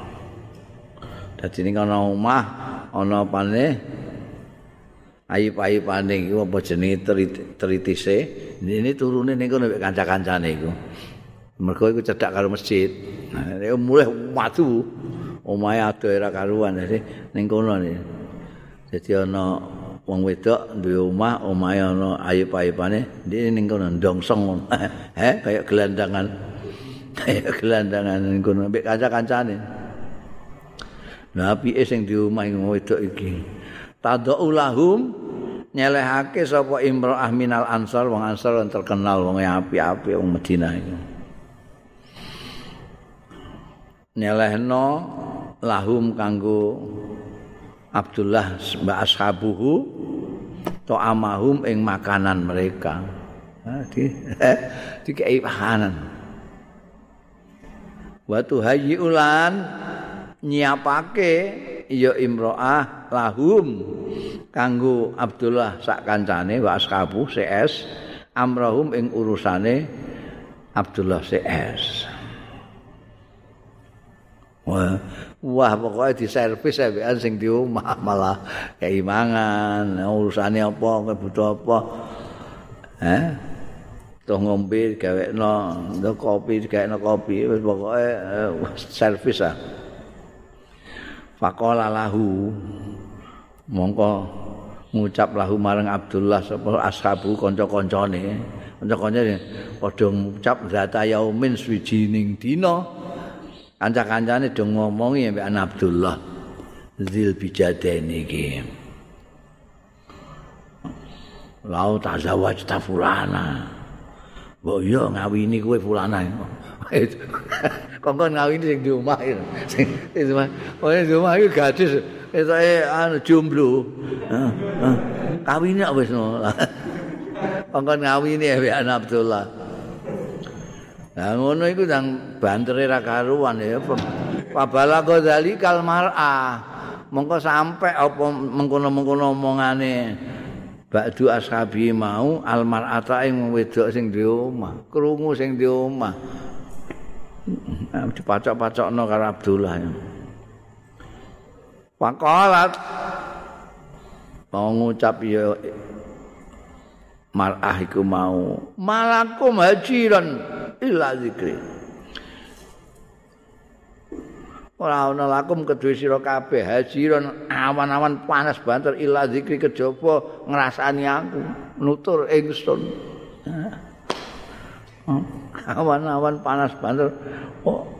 Dadi ning ana omah ana pane ayip-ayipane iku apa jenenge tritise. Ini turune ning kono kanca-kancane iku. Mergo iku cedhak karo masjid. Nah, mulai watu omahe ado era karuan dadi ning kono. Dadi ana wong wedok duwe omah omahe ana ayub-ayubane ndek ning kono ndongsong he kaya gelandangan. Kaya gelandangan ning kono mbek kanca-kancane. Nabi sing di omah wedok iki? Tadaulahum nyelehake sapa imra'ah minal ansar wong ansar yang terkenal wong api-api wong Madinah iku nyelehno lahum kanggo Abdullah mbak ashabuhu to ing makanan mereka. Di di kei makanan. Wa tuhayyi ulan nyiapake ya imro'ah lahum kanggo Abdullah sak kancane wa ashabu CS amrahum ing urusane Abdullah CS Wah, wah pokoknya di servis biar sing di rumah malah keimangan urusannya apa butuh apa? Eh tuh ngombe gawe no kopi gawe kopi pokoknya eh, servis ah. Fakola lahu. Mongko ngucap lahu marang Abdullah sapa ashabu kanca-kancane. Kanca-kancane padha ngucap zata yaumin swijining dina kanca-kancane do ngomongi mbek Abdullah. Zil bijaden iki Lau tazawaj ta fulana. Mbok iya ngawini kowe fulana. Kongkon ngawini sing di omah sing di omah. Oh di omah iki gadis. Etoke anu jomblo. Kawine wis no Kongkon ngawini mbek Abdullah Nah ngono iku nang bantere ra karuan ya. Pabala godzali kal mar'a. Mongko sampe apa mengkono-mengkono omongane ba'du ashabi mau al mar'ata ing wedok sing di omah, krungu sing di omah. Dipacok-pacokno karo Abdullah. Pakalat mau ngucap ya mar'ah iku mau malakum hajiran illa zikri ora ana lakum kedue sira kabeh hajiran awan-awan panas banter illa zikri kejaba ngrasani aku nutur ingsun awan-awan panas banter kok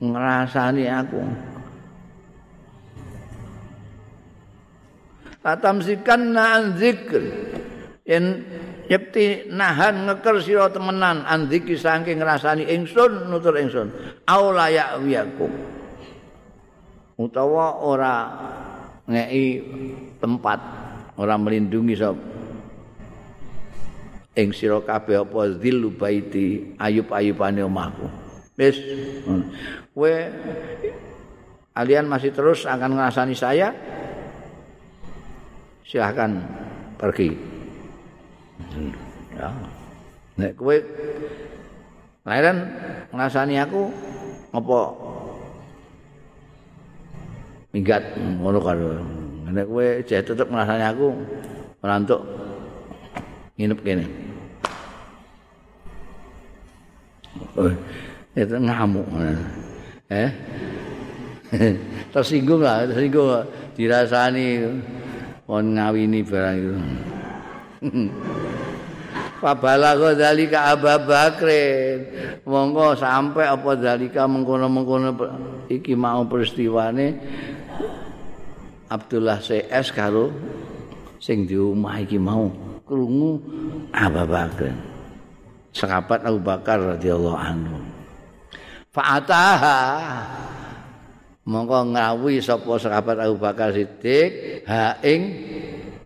ngrasani aku? Atamsikan na'an zikr yen Yekti nahan ngeker sira temenan andiki saking ngrasani ingsun nutur ingsun. Aula ya wiyakum. Utawa ora ngeki tempat ora melindungi sop. Ing sira kabeh apa zillu baiti ayub-ayubane omahku. Wis kowe kalian masih terus akan ngrasani saya silahkan pergi Ya. Nek kowe leren ngrasani aku apa minggat ngono karo. Nek kowe jek tetep ngrasani aku ora entuk nginep kene. Oh, itu ngamuk. Eh? tersinggung lah, tersinggung dirasani kon ngawini barang itu. Fabalago dalika Abu Bakrin. Monggo sampai apa dalika mengkono-mengkono iki mau peristiwane Abdullah CS karo sing di omah iki mau krungu Abu Bakrin. Sahabat Abu Bakar radhiyallahu anhu. Fa'ataha monggo ngawi sapa sahabat Abu Bakar Siddiq ha ing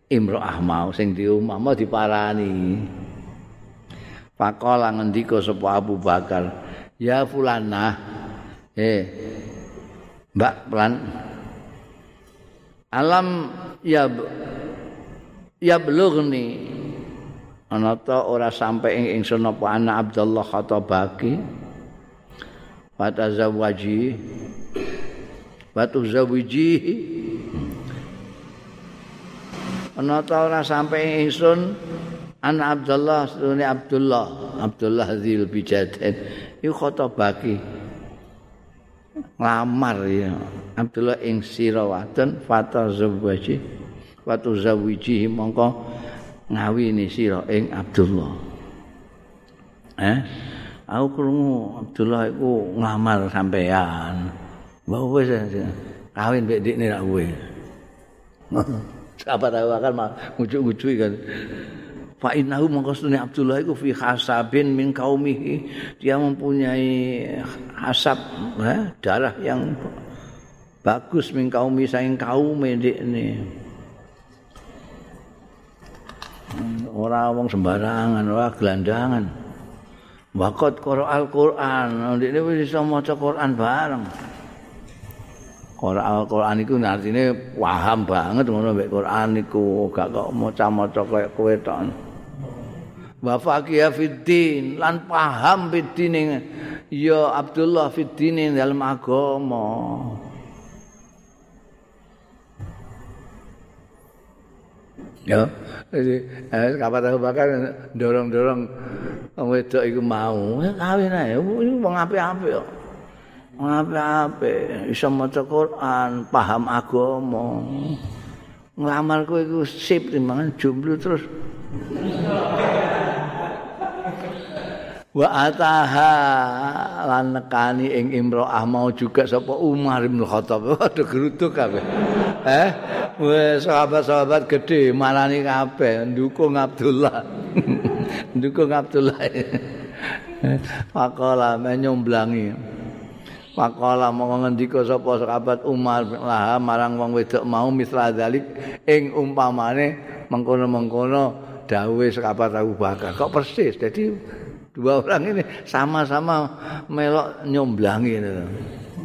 imro'ah mau sing di omah mau diparani. Pakola ngendika sapa Abu Bakar, "Ya fulana, eh Mbak Plan, alam ya ya belughni ana ta ora sampe ing ingsun apa ana Abdullah Khatabaki. Wa tazawwaji wa tuzawwiji ana ta ora sampe ing ingsun An Abdullah sunni Abdullah. Abdullah Zil Bijaden iku khotabaki. Lamar ya. Abdullah ing sira wadon fata zawwaji watu zawiji mongko ngawini sira ing Abdullah. Eh? Aku krungu Abdullah iku nglamar sampean mbok wis kawin mbek dikne ra kowe. Sahabat tahu akan ngucuk-ngucuk kan. Fa innahu mangkostune Abdullah iku fi hasabin min qaumihi. Dia mempunyai hasab eh, darah yang bagus min kaumi saing kaum ini. Ora wong sembarangan, ora gelandangan. Wakot Qur'an Al-Qur'an, ndekne wis iso maca Qur'an bareng. Quran iku artine paham banget ngono mek Quran iku gak kok maca-maca kaya kowe tok. Wa faqih fiddin lan paham fiddin ya Abdullah fiddin dalam agama. Ya, jadi eh, kapan tahu bakar dorong-dorong wedok iku mau kawin ae, wong apik-apik kok. Ape-ape iso maca Quran, paham agama. Nglamar kowe iku sip timbangan jomblo terus. Wa ataha lan nekani ing imro'ah mau juga sapa Umar bin Khattab. Waduh geruduk kabeh. Eh, wes sahabat-sahabat gede marani kabeh ndukung Abdullah. ndukung Abdullah. Pakola menyomblangi. Pakola mongko ngendika sapa sahabat Umar lah marang wong wedok mau misra dalik ing umpamane mengkono-mengkono dawuhe sahabat Abu Bakar. Kok persis? Jadi dua orang ini sama-sama melok nyomblangi itu.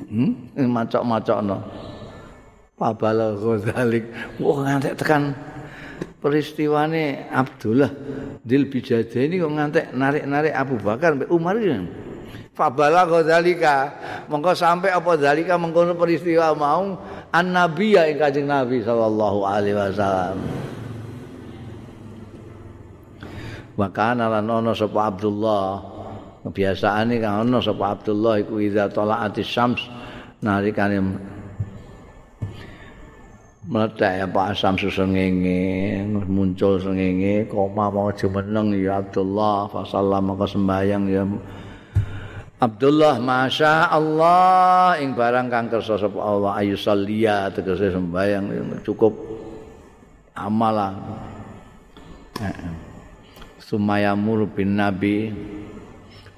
Hmm? Macok-macokno. Pabala Ghazalik. Wah ngantek tekan peristiwane Abdullah Dil Bijada ini kok ngantek narik-narik Abu Bakar Umar ini. Fabala dzalika. Monggo sampai apa dzalika mengkono peristiwa mau an nabi ya ing Kanjeng Nabi sallallahu alaihi wasallam. Wa kana lan ono sapa Abdullah. Kebiasaane kan ono sapa Abdullah iku iza talaatis syams nalikane meletak ya Pak Asam susengenge muncul sengenge koma mau jumeneng ya Abdullah fa sallam maka sembayang ya. Abdullah masya Allah ing barang kang kersa sapa Allah ayu salliya tegese sembayang cukup amalan Sumayamur bin Nabi.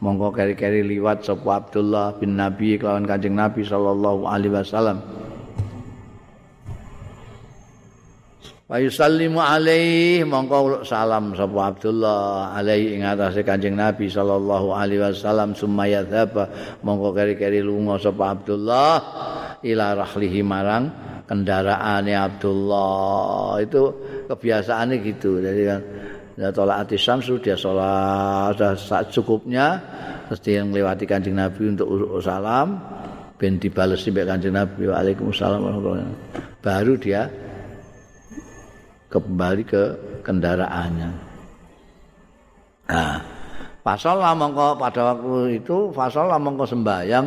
Monggo keri-keri liwat sapa Abdullah bin Nabi kelawan Kanjeng Nabi sallallahu alaihi wasallam. Wa yusallimu alaihi mongko salam sapa Abdullah alaihi ing atase Kanjeng Nabi sallallahu alaihi wasallam. Summa yadzaba mongko keri-keri lunga sapa Abdullah ila rahlihi marang kendaraane Abdullah. Itu kebiasaannya gitu. Jadi kan tolak ati samsu dia sholat. Sudah cukupnya terus dia melewati kanjeng Nabi untuk salam. Ben dibalesi mbek kanjeng Nabi waalaikumsalam baru dia kembali ke kendaraannya. Nah, pasal mongko pada waktu itu pasal mongko sembayang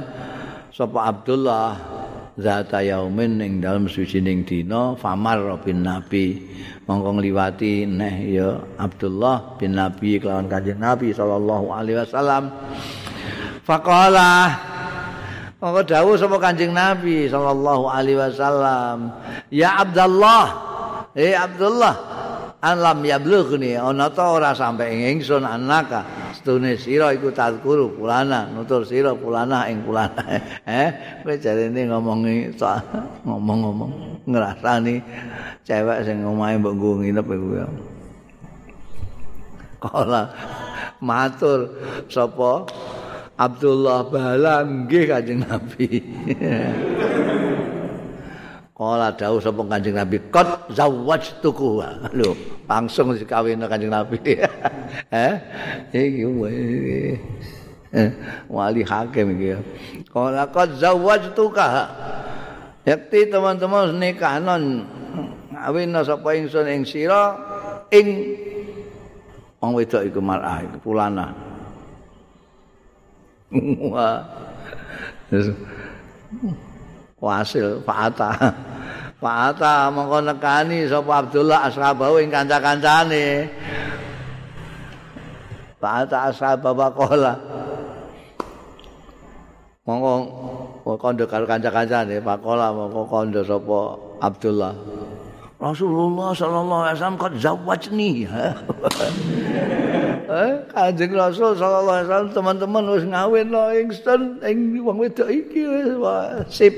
sapa Abdullah zata yaumin ing dalem sucining dina famar bin nabi. Mongko ngliwati neh ya Abdullah bin Nabi kelawan kanjeng Nabi sallallahu alaihi wasallam. Faqala mongko dawuh sapa kanjeng Nabi sallallahu alaihi wasallam. Ya Abdullah Eh Abdullah alam ya blughni ana ta ora sampe ing ingsun anaka stune sira iku tadkuru pulana nutur sira pulana ing pulana eh kowe jarene ngomongi ngomong-ngomong ngrasani cewek sing omahe mbok nggo nginep iku ya. Kala matur sapa Abdullah bala nggih kanjeng Nabi Kala dawuh sapa Kanjeng Nabi, "Qad zawwajtuku." Lho, langsung dikawin Kanjeng Nabi. eh? Iki eh, wali hakim iki. Kala qad zawwajtuka. Yakti teman-teman nikahanon ngawin sapa ingsun ing sira ing wong wedok iku mar'ah iku pulana. Wah. Wasil fa'ata. Fa'ata mongko nekani sapa Abdullah ashabahu ing kanca-kancane. Fa'ata ashabahu waqala mongko kondo karo kanca-kancane. Faqala mongko kondo sapa Abdullah. Rasulullah sallallahu alaihi wasallam kok zawajni eh kanjeng Rasul sallallahu alaihi wasallam teman-teman wis ngawin lo ingsun ing wong wedok iki wis sip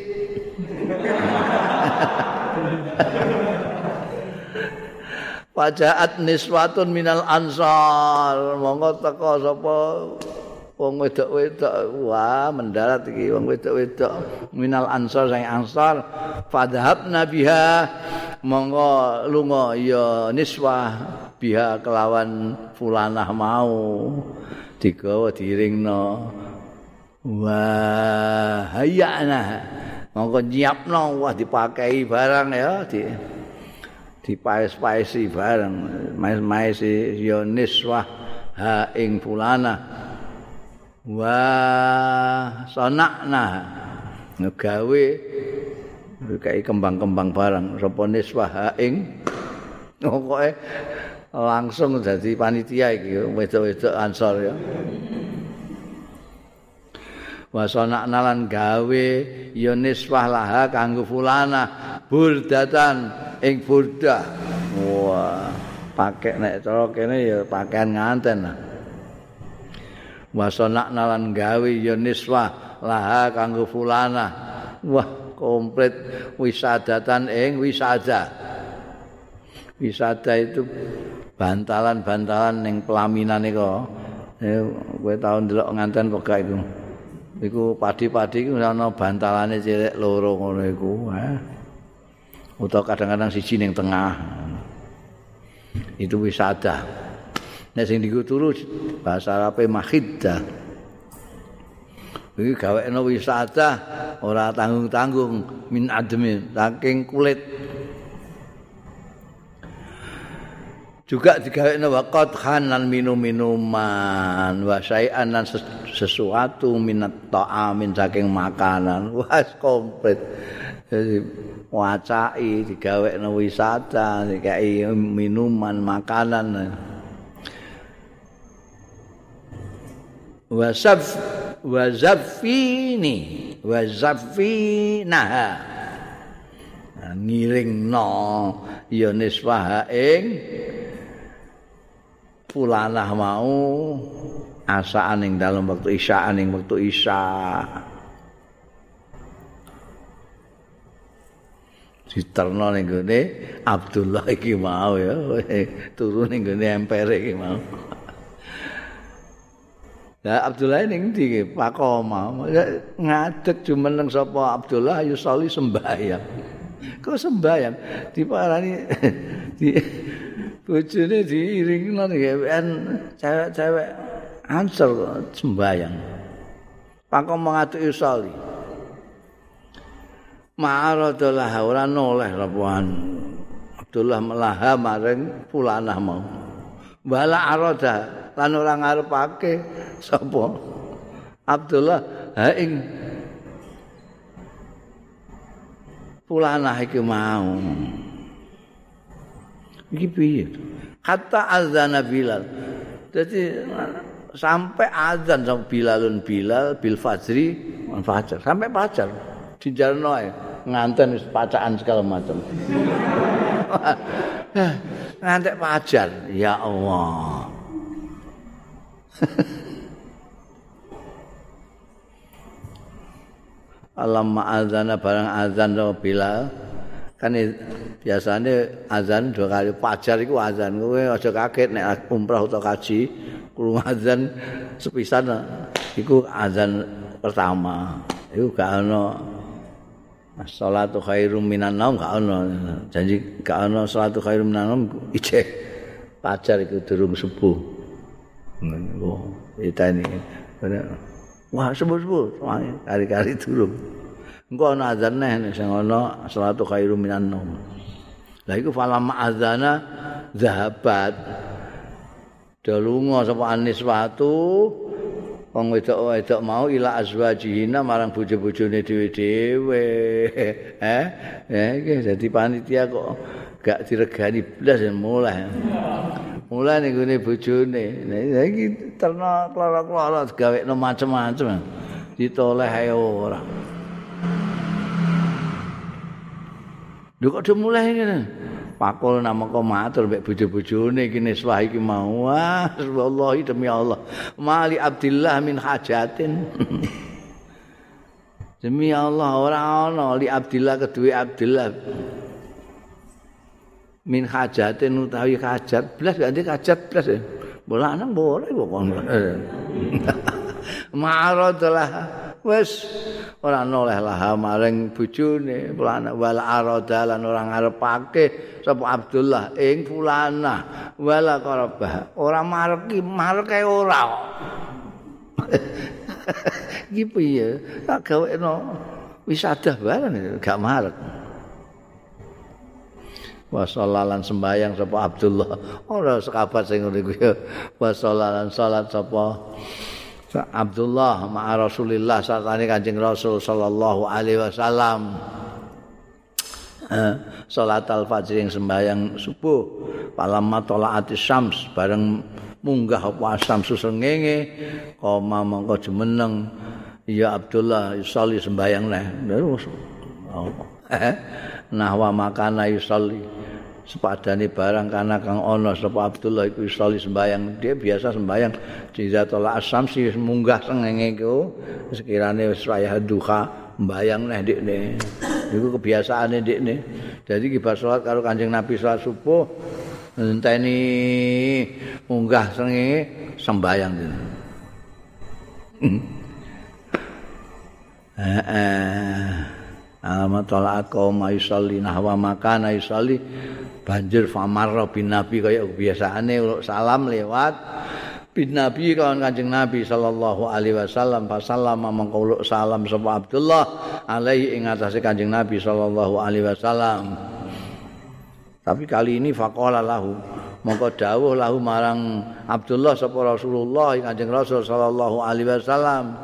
Wajahat niswatun minal ansar. Monggo teko sapa? Wong wedok-wedok. Wah mendarat iki wong wedok-wedok. Minal ansor sang ansor fadhab nabiha. Monggo lunga ya niswah biha kelawan fulanah mau. Digawa diringno wah hayana monggo nyiapno wah dipakai barang ya di dipaes-paesi barang mais-maesi ya niswah ha ing fulanah Wah, sonakna. Ngegawe kayak kembang-kembang barang. Sapa niswah ing? Pokoke langsung jadi panitia iki wedok-wedok ansor ya wasonakna lan gawe ya niswah laha kanggo fulana burdatan ing burdah. Wah pakai nek cara kene ya pakaian nganten. Wasana nalan gawe ya niswa laha kanggo fulana wah komplit wisadatan ing wisada. Wisada itu bantalan-bantalan ning pelaminan iku eh, kowe tau ndelok nganten pegak iku iku padi-padi iku ana bantalane cilik loro ngono iku eh. utawa kadang-kadang siji ning tengah. Itu wisada nek sing diguturu bahasa Arabe mahidda. Iki gawekno wisata ora tanggung-tanggung min admi saking kulit juga digawekno waqat khanan minum-minuman wa syai'an sesuatu minat ta'amin saking makanan. Wah komplit. Jadi wacai digawekno wisata dikai minuman makanan. Wasaf wazafini wazafinaha ngiringno ya niswah ing pulanah mau asaan ing dalam waktu isyaan ing waktu isya diterno ning gone Abdullah iki mau ya turun ning gone empere iki mau. Lah Abdullah ning ndi pakoma. Ngadeg jumeneng sapa Abdullah ayo soli sembahyang. Kok sembahyang? Diparani di bojone diiringno ngewen cewek-cewek ansel sembahyang. Pakoma ngadeg soli. Ma'aradullah ora noleh lapuan. Abdullah melaha maring fulanah mau. Wala arada lan ora ngarepake sapa Abdullah ha ing pulanah iki mau iki piye kata azan Bilal. Jadi sampai azan sama Bilalun Bilal bil fajri fajar. Sampai fajar. Di jalan nganten pacaan segala macam. Ngantek fajar. Ya Allah. Alam azana barang azan do Bilal kan biasanya azan dua kali pajar itu azan kowe aja kaget nek umrah atau kaji kurung azan sepisan iku azan pertama iku gak ono salatu khairum minan naum gak ono janji gak ono salatu khairum minan naum ije pajar itu durung subuh Oh, ini. Wah, sebut-sebut. Kali-kali turun. Engkau ada azan nih, sing ana salatu khairu minan nom. Lah iku falam azana zahabat. Dalunga sapa anis watu wong wedok-wedok mau ila azwajihina marang bojo-bojone dhewe-dhewe. Eh, eh iki dadi panitia kok gak diregani blas mulai. mulai ning gone bojone nah iki terno kloro-kloro gawekno macem-macem ditoleh ae ora Lho kok mulai ngene? Pakul nama matur mbek bojo-bojone iki niswah iki mau. Wah wallahi demi Allah. Mali Abdillah min hajatin. Demi Allah ora ana li Abdillah kedue Abdillah. Min hajatin utawi hajat blas ganti hajat blas bola anak boleh kok. Ma'aradalah wis ora noleh lah maring bojone fulana wala arada lan ora ngarepake sapa Abdullah ing fulana wala qarabah ora mareki mareke ora iki piye? Tak gawekno wisada bareng gak marek. Wasallalan sembayang sapa Abdullah. Ora sekabat sing ngene kuwi. Wasallalan salat sapa Abdullah ma'a Rasulillah sartane Kanjeng Rasul sallallahu alaihi wasallam. Eh, salat al-fajr yang sembahyang subuh palamma tolaati syams bareng munggah apa asam susengenge koma mongko jumeneng. Ya Abdullah yusalli sembahyang neh. Terus nah wa makana yusalli sepadane barang kana kang ana sapa Abdullah iku isoli sembayang. Dia biasa sembayang jizatul asam si munggah sengenge iku sekirane wis wayah duha mbayang neh ndekne iku kebiasaane ndekne dadi ki salat karo Kanjeng Nabi salat subuh ngenteni munggah sengenge sembayang Heeh. Alamat tolak kaum ayusalli nahwa makan ayusalli banjur famarra bin nabi kaya biasaane salam lewat bin nabi kawan kanjeng nabi sallallahu alaihi wasallam. Fa sallama mangko salam sapa Abdullah alaihi ing atase kanjeng nabi sallallahu alaihi wasallam. Tapi kali ini faqala lahu mongko dawuh lahu marang Abdullah sapa Rasulullah kanjeng Rasul sallallahu alaihi wasallam.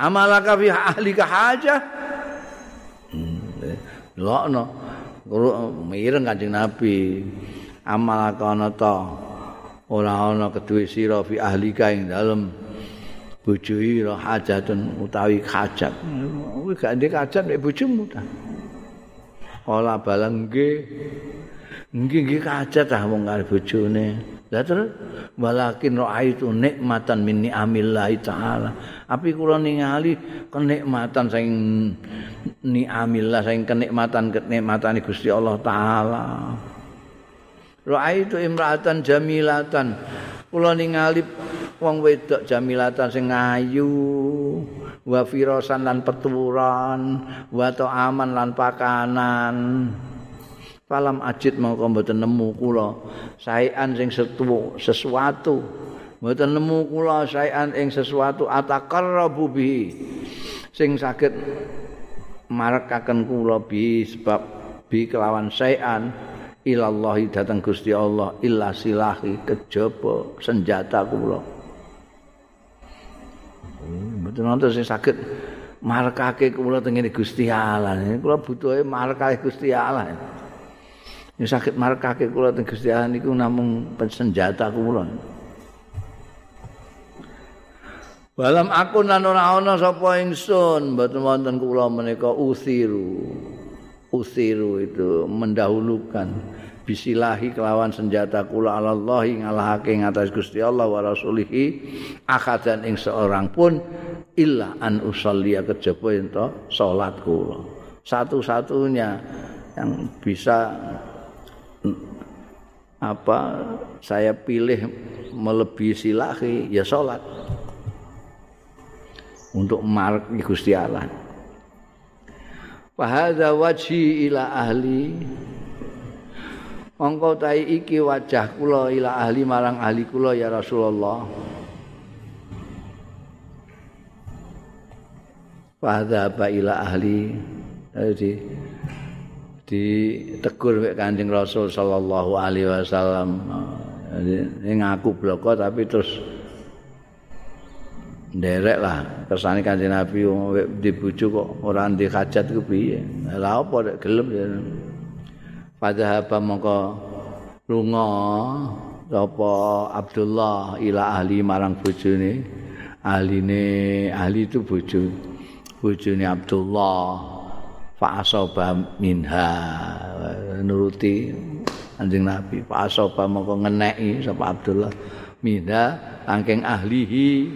Amalaka fi ahlika hajah Lokno, mireng Kanjeng Nabi. Amal kana ta? Ora ana keduwe sira fi ahli ing dalem. Bojo ira hajatun utawi hajat kuwi gak ndek hajat nek bojomu ta. Ora balengge nggih nggih hajat ah wong karo bojone. Lah terus walakin raaitu nikmatan min ni'amillahi taala. Api kula ningali kenikmatan sing ni'amillah sing kenikmatan kenikmatan Gusti Allah taala. Raaitu imra'atan jamilatan. Kula ningali wong wedok jamilatan sing ayu wa firosan lan peturan wa aman lan pakanan Falam ajid mongko mboten nemu kula saean sing setu sesuatu. Mboten nemu kula saean ing sesuatu ataqarrabu bi sing saged marekaken kula bi sebab bi kelawan saean ilallahi dateng Gusti Allah illa silahi kejaba senjata kula. Mboten wonten sing saged marekake kula tengene Gusti Allah. Kula butuhe marekake Gusti Allah. Ya sakit markake kula teng Gusti Allah niku namung senjata kula. Balam aku nan ora ana sapa ingsun mboten wonten kula menika usiru. Usiru itu mendahulukan bisilahi kelawan senjata kula Allah ngalahake ing atas Gusti Allah wa rasulihi akadan ing seorang pun illa an usalli kejaba ento salat kula. Satu-satunya yang bisa apa saya pilih melebihi silahi ya sholat untuk mark Gusti Allah. Fahadha wajhi ila ahli Mongko tai iki wajah kula ila ahli marang ahli kula ya Rasulullah. Fahadha ila ahli. Jadi ditegur mek Kanjeng Rasul sallallahu alaihi wasallam. Ini ngaku bloko tapi terus nderek lah kersane Kanjeng Nabi di bojo kok ora ndek hajat ku piye. Lah apa nek gelem ya. Padahal mongko lunga sapa Abdullah ila ahli marang bojone. Ahline ahli itu bojo. Bojone Abdullah. Fa'asoba minha nuruti anjing nabi. Fa'asoba mongko ngeneki sapa Abdullah. Minha angking ahlihi.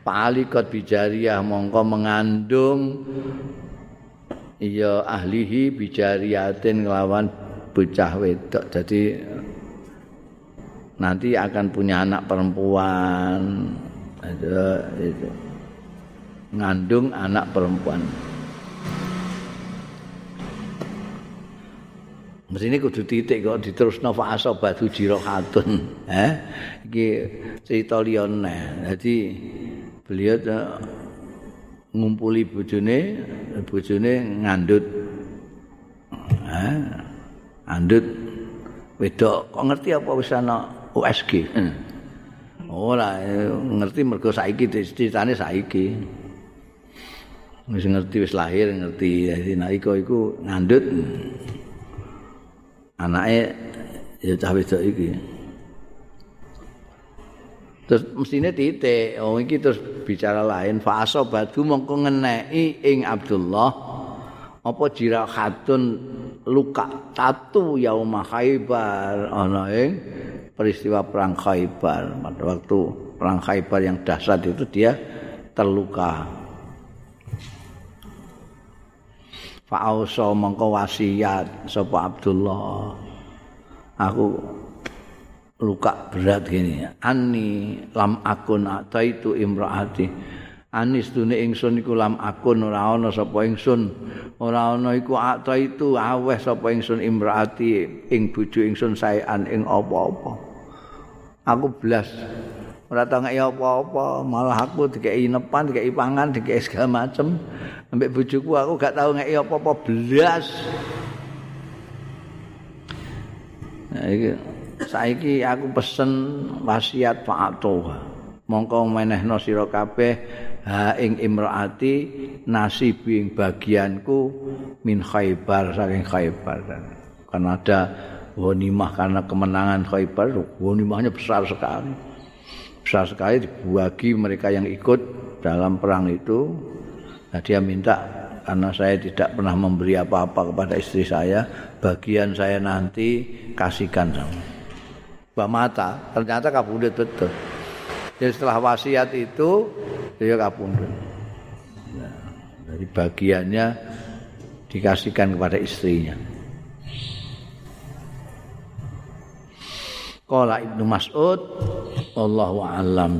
Palikot bijariyah mongko mengandung. Iya ahlihi bijariyatin nglawan bocah wedok. Jadi nanti akan punya anak perempuan. Ada itu ngandung anak perempuan Mesti kudu titik kok diterusno fa asobatu jirohatun. Eh? Iki cerita liyane. Jadi beliau ngumpuli bojone, bojone ngandut. Eh? Andut wedok kok ngerti apa wis ana USG. Hmm. Ora ngerti mergo saiki ceritane saiki. Wis ngerti wis lahir ngerti. Naiko iku ngandut. anake ya cah wedok iki. Terus mestine titik. Oh iki terus bicara lain. Fa asobatu mongko ngeneki ing Abdullah apa jirahatun luka tatu yauma khaybar. Ana ing peristiwa perang khaybar. Pada waktu perang khaybar yang dahsyat itu dia terluka Fa'auso mongko wasiat sapa Abdullah. Aku luka berat gini. Ani lam akun ataitu imraati. Anis dune ingsun iku lam akun ora ana sapa ingsun. Ora ana iku ataitu aweh sapa ingsun imraati ing bojo ingsun saean ing apa-apa. Aku belas ora tau ngeki apa-apa, malah aku dikeki nepan, dikeki pangan, dikeki segala macem. Ambek bojoku aku gak tau ngeki apa-apa belas. Nah, iki saiki aku pesen wasiat Pak Ato. Mongko menehno sira kabeh ha ing imraati nasib ing bagianku min Khaibar saking Khaibar. Karena ada wanimah karena kemenangan Khaibar, wanimahnya besar sekali. Besar sekali dibagi mereka yang ikut dalam perang itu. Nah, dia minta karena saya tidak pernah memberi apa-apa kepada istri saya, bagian saya nanti kasihkan sama. Mbak Mata, ternyata kabundut betul. Jadi setelah wasiat itu dia kabundut. Nah, dari bagiannya dikasihkan kepada istrinya. Qala Ibnu Mas'ud Allahu a'lam.